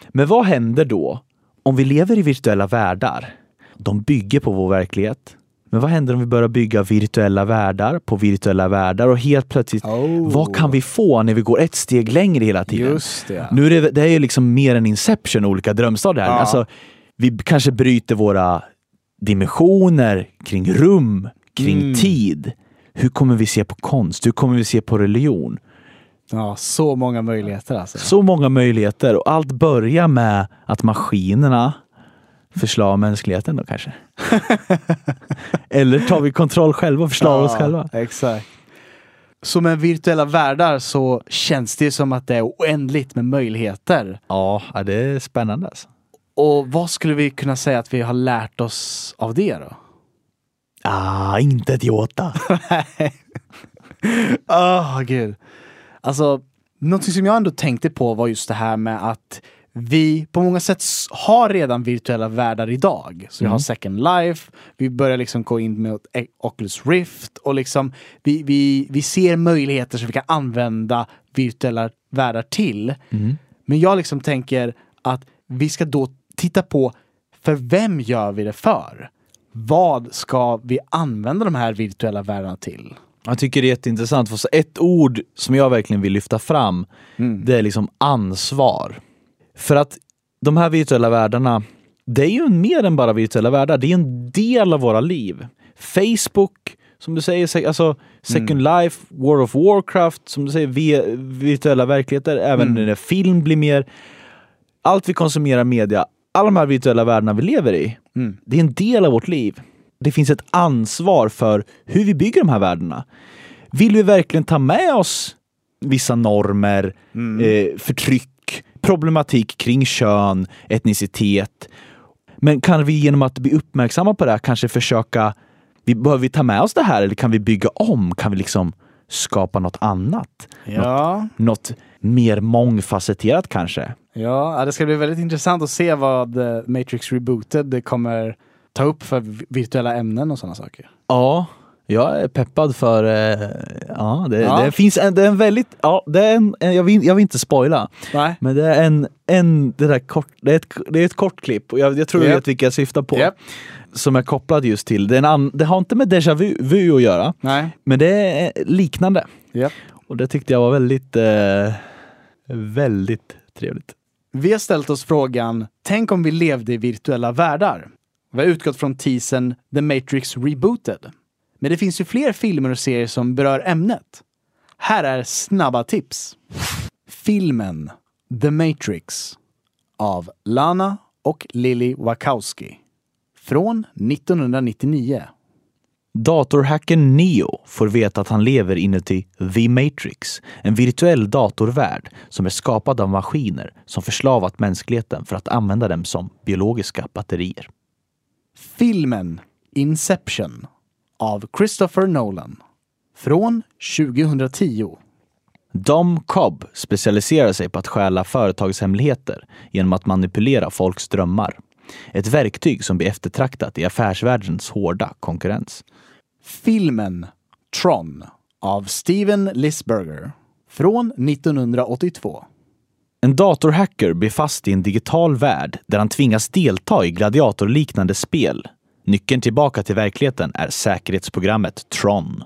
Men vad händer då om vi lever i virtuella världar? De bygger på vår verklighet. Men vad händer om vi börjar bygga virtuella världar på virtuella världar och helt plötsligt, Oh. vad kan vi få när vi går ett steg längre hela tiden? Just det. Nu är det, det är ju liksom mer än Inception, olika drömstadier. Ja. Alltså, vi kanske bryter våra dimensioner kring rum, kring Mm. tid. Hur kommer vi se på konst? Hur kommer vi se på religion? Ja, så många möjligheter alltså. Så många möjligheter och allt börjar med att maskinerna förslår mänskligheten då kanske. Eller tar vi kontroll själva och förslår oss själva? Exakt. Så med virtuella världar så känns det som att det är oändligt med möjligheter. Ja, ja, det är spännande alltså. Och vad skulle vi kunna säga att vi har lärt oss av det då? Ah, inte ett jota. Åh gud. Alltså, någonting som jag ändå tänkte på var just det här med att vi på många sätt har redan virtuella världar idag. Så vi har Second Life, vi börjar liksom gå in med E- Oculus Rift och liksom vi, vi, vi ser möjligheter som vi kan använda virtuella världar till. Men jag liksom tänker att vi ska då titta på för vem gör vi det för? Vad ska vi använda de här virtuella världarna till? Jag tycker det är jätteintressant, för så ett ord som jag verkligen vill lyfta fram, det är liksom ansvar. För att de här virtuella världarna, det är ju mer än bara virtuella världar, det är en del av våra liv. Facebook, som du säger, alltså Second Life, World of Warcraft, som du säger, vi- virtuella verkligheter, även när film blir mer. Allt vi konsumerar media, alla de här virtuella världarna vi lever i, det är en del av vårt liv. Det finns ett ansvar för hur vi bygger de här värdena. Vill vi verkligen ta med oss vissa normer, eh, förtryck, problematik kring kön, etnicitet. Men kan vi genom att bli uppmärksamma på det här kanske försöka, vi, behöver vi ta med oss det här eller kan vi bygga om? Kan vi liksom skapa något annat? Ja. Något mer mångfacetterat kanske? Ja, det ska bli väldigt intressant att se vad eh, Matrix Rebooted kommer ta upp för vi- virtuella ämnen och sådana saker. Ja, jag är peppad för... Eh, ja, det, Ja. det finns en, det är en väldigt... Ja, det är en, jag, vill, jag vill inte spoila, Nej. men det är en... en det, där kort, det, är ett, det är ett kort klipp och jag, jag tror du Japp. vet vilka jag syftar på. Japp. Som är kopplad just till... Det, an, det har inte med déjà vu, vu att göra, Nej. men det är liknande. Japp. Och det tyckte jag var väldigt... Eh, väldigt trevligt. Vi har ställt oss frågan, tänk om vi levde i virtuella världar? Vi har utgått från teasern The Matrix Rebooted. Men det finns ju fler filmer och serier som berör ämnet. Här är snabba tips. Filmen The Matrix av Lana och Lily Wachowski. Från 1999. Datorhacken Neo får veta att han lever inuti The Matrix, en virtuell datorvärld som är skapad av maskiner som förslavat mänskligheten för att använda dem som biologiska batterier. Filmen Inception av Christopher Nolan. Från 2010. Dom Cobb specialiserar sig på att stjäla företagshemligheter genom att manipulera folks drömmar. Ett verktyg som blir eftertraktat i affärsvärldens hårda konkurrens. Filmen Tron av Steven Lisberger från 1982. En datorhacker blir fast i en digital värld där han tvingas delta i gladiatorliknande spel. Nyckeln tillbaka till verkligheten är säkerhetsprogrammet Tron.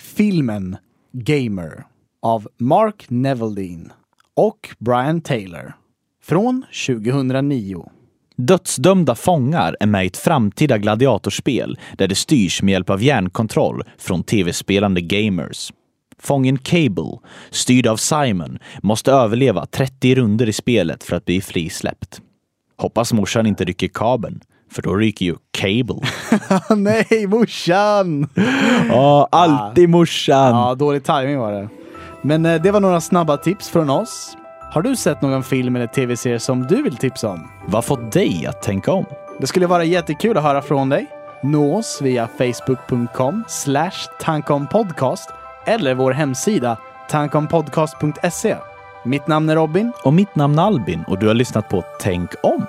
Filmen Gamer av Mark Neveldine och Brian Taylor från 2009. Dödsdömda fångar är med i ett framtida gladiatorspel där det styrs med hjälp av hjärnkontroll från tv-spelande gamers. Fången Cable, styrd av Simon, måste överleva 30 runder i spelet för att bli frisläppt. Hoppas morsan inte rycker kabeln, för då ryker ju Cable. Nej, morsan! Ja, alltid morsan! Ja, dålig timing var det. Men eh, det var några snabba tips från oss. Har du sett någon film eller tv-serie som du vill tipsa om? Vad fått dig att tänka om? Det skulle vara jättekul att höra från dig. Nå oss via facebook.com tankompodcast eller vår hemsida tankompodcast.se. Mitt namn är Robin. Och mitt namn är Albin och du har lyssnat på Tänk om.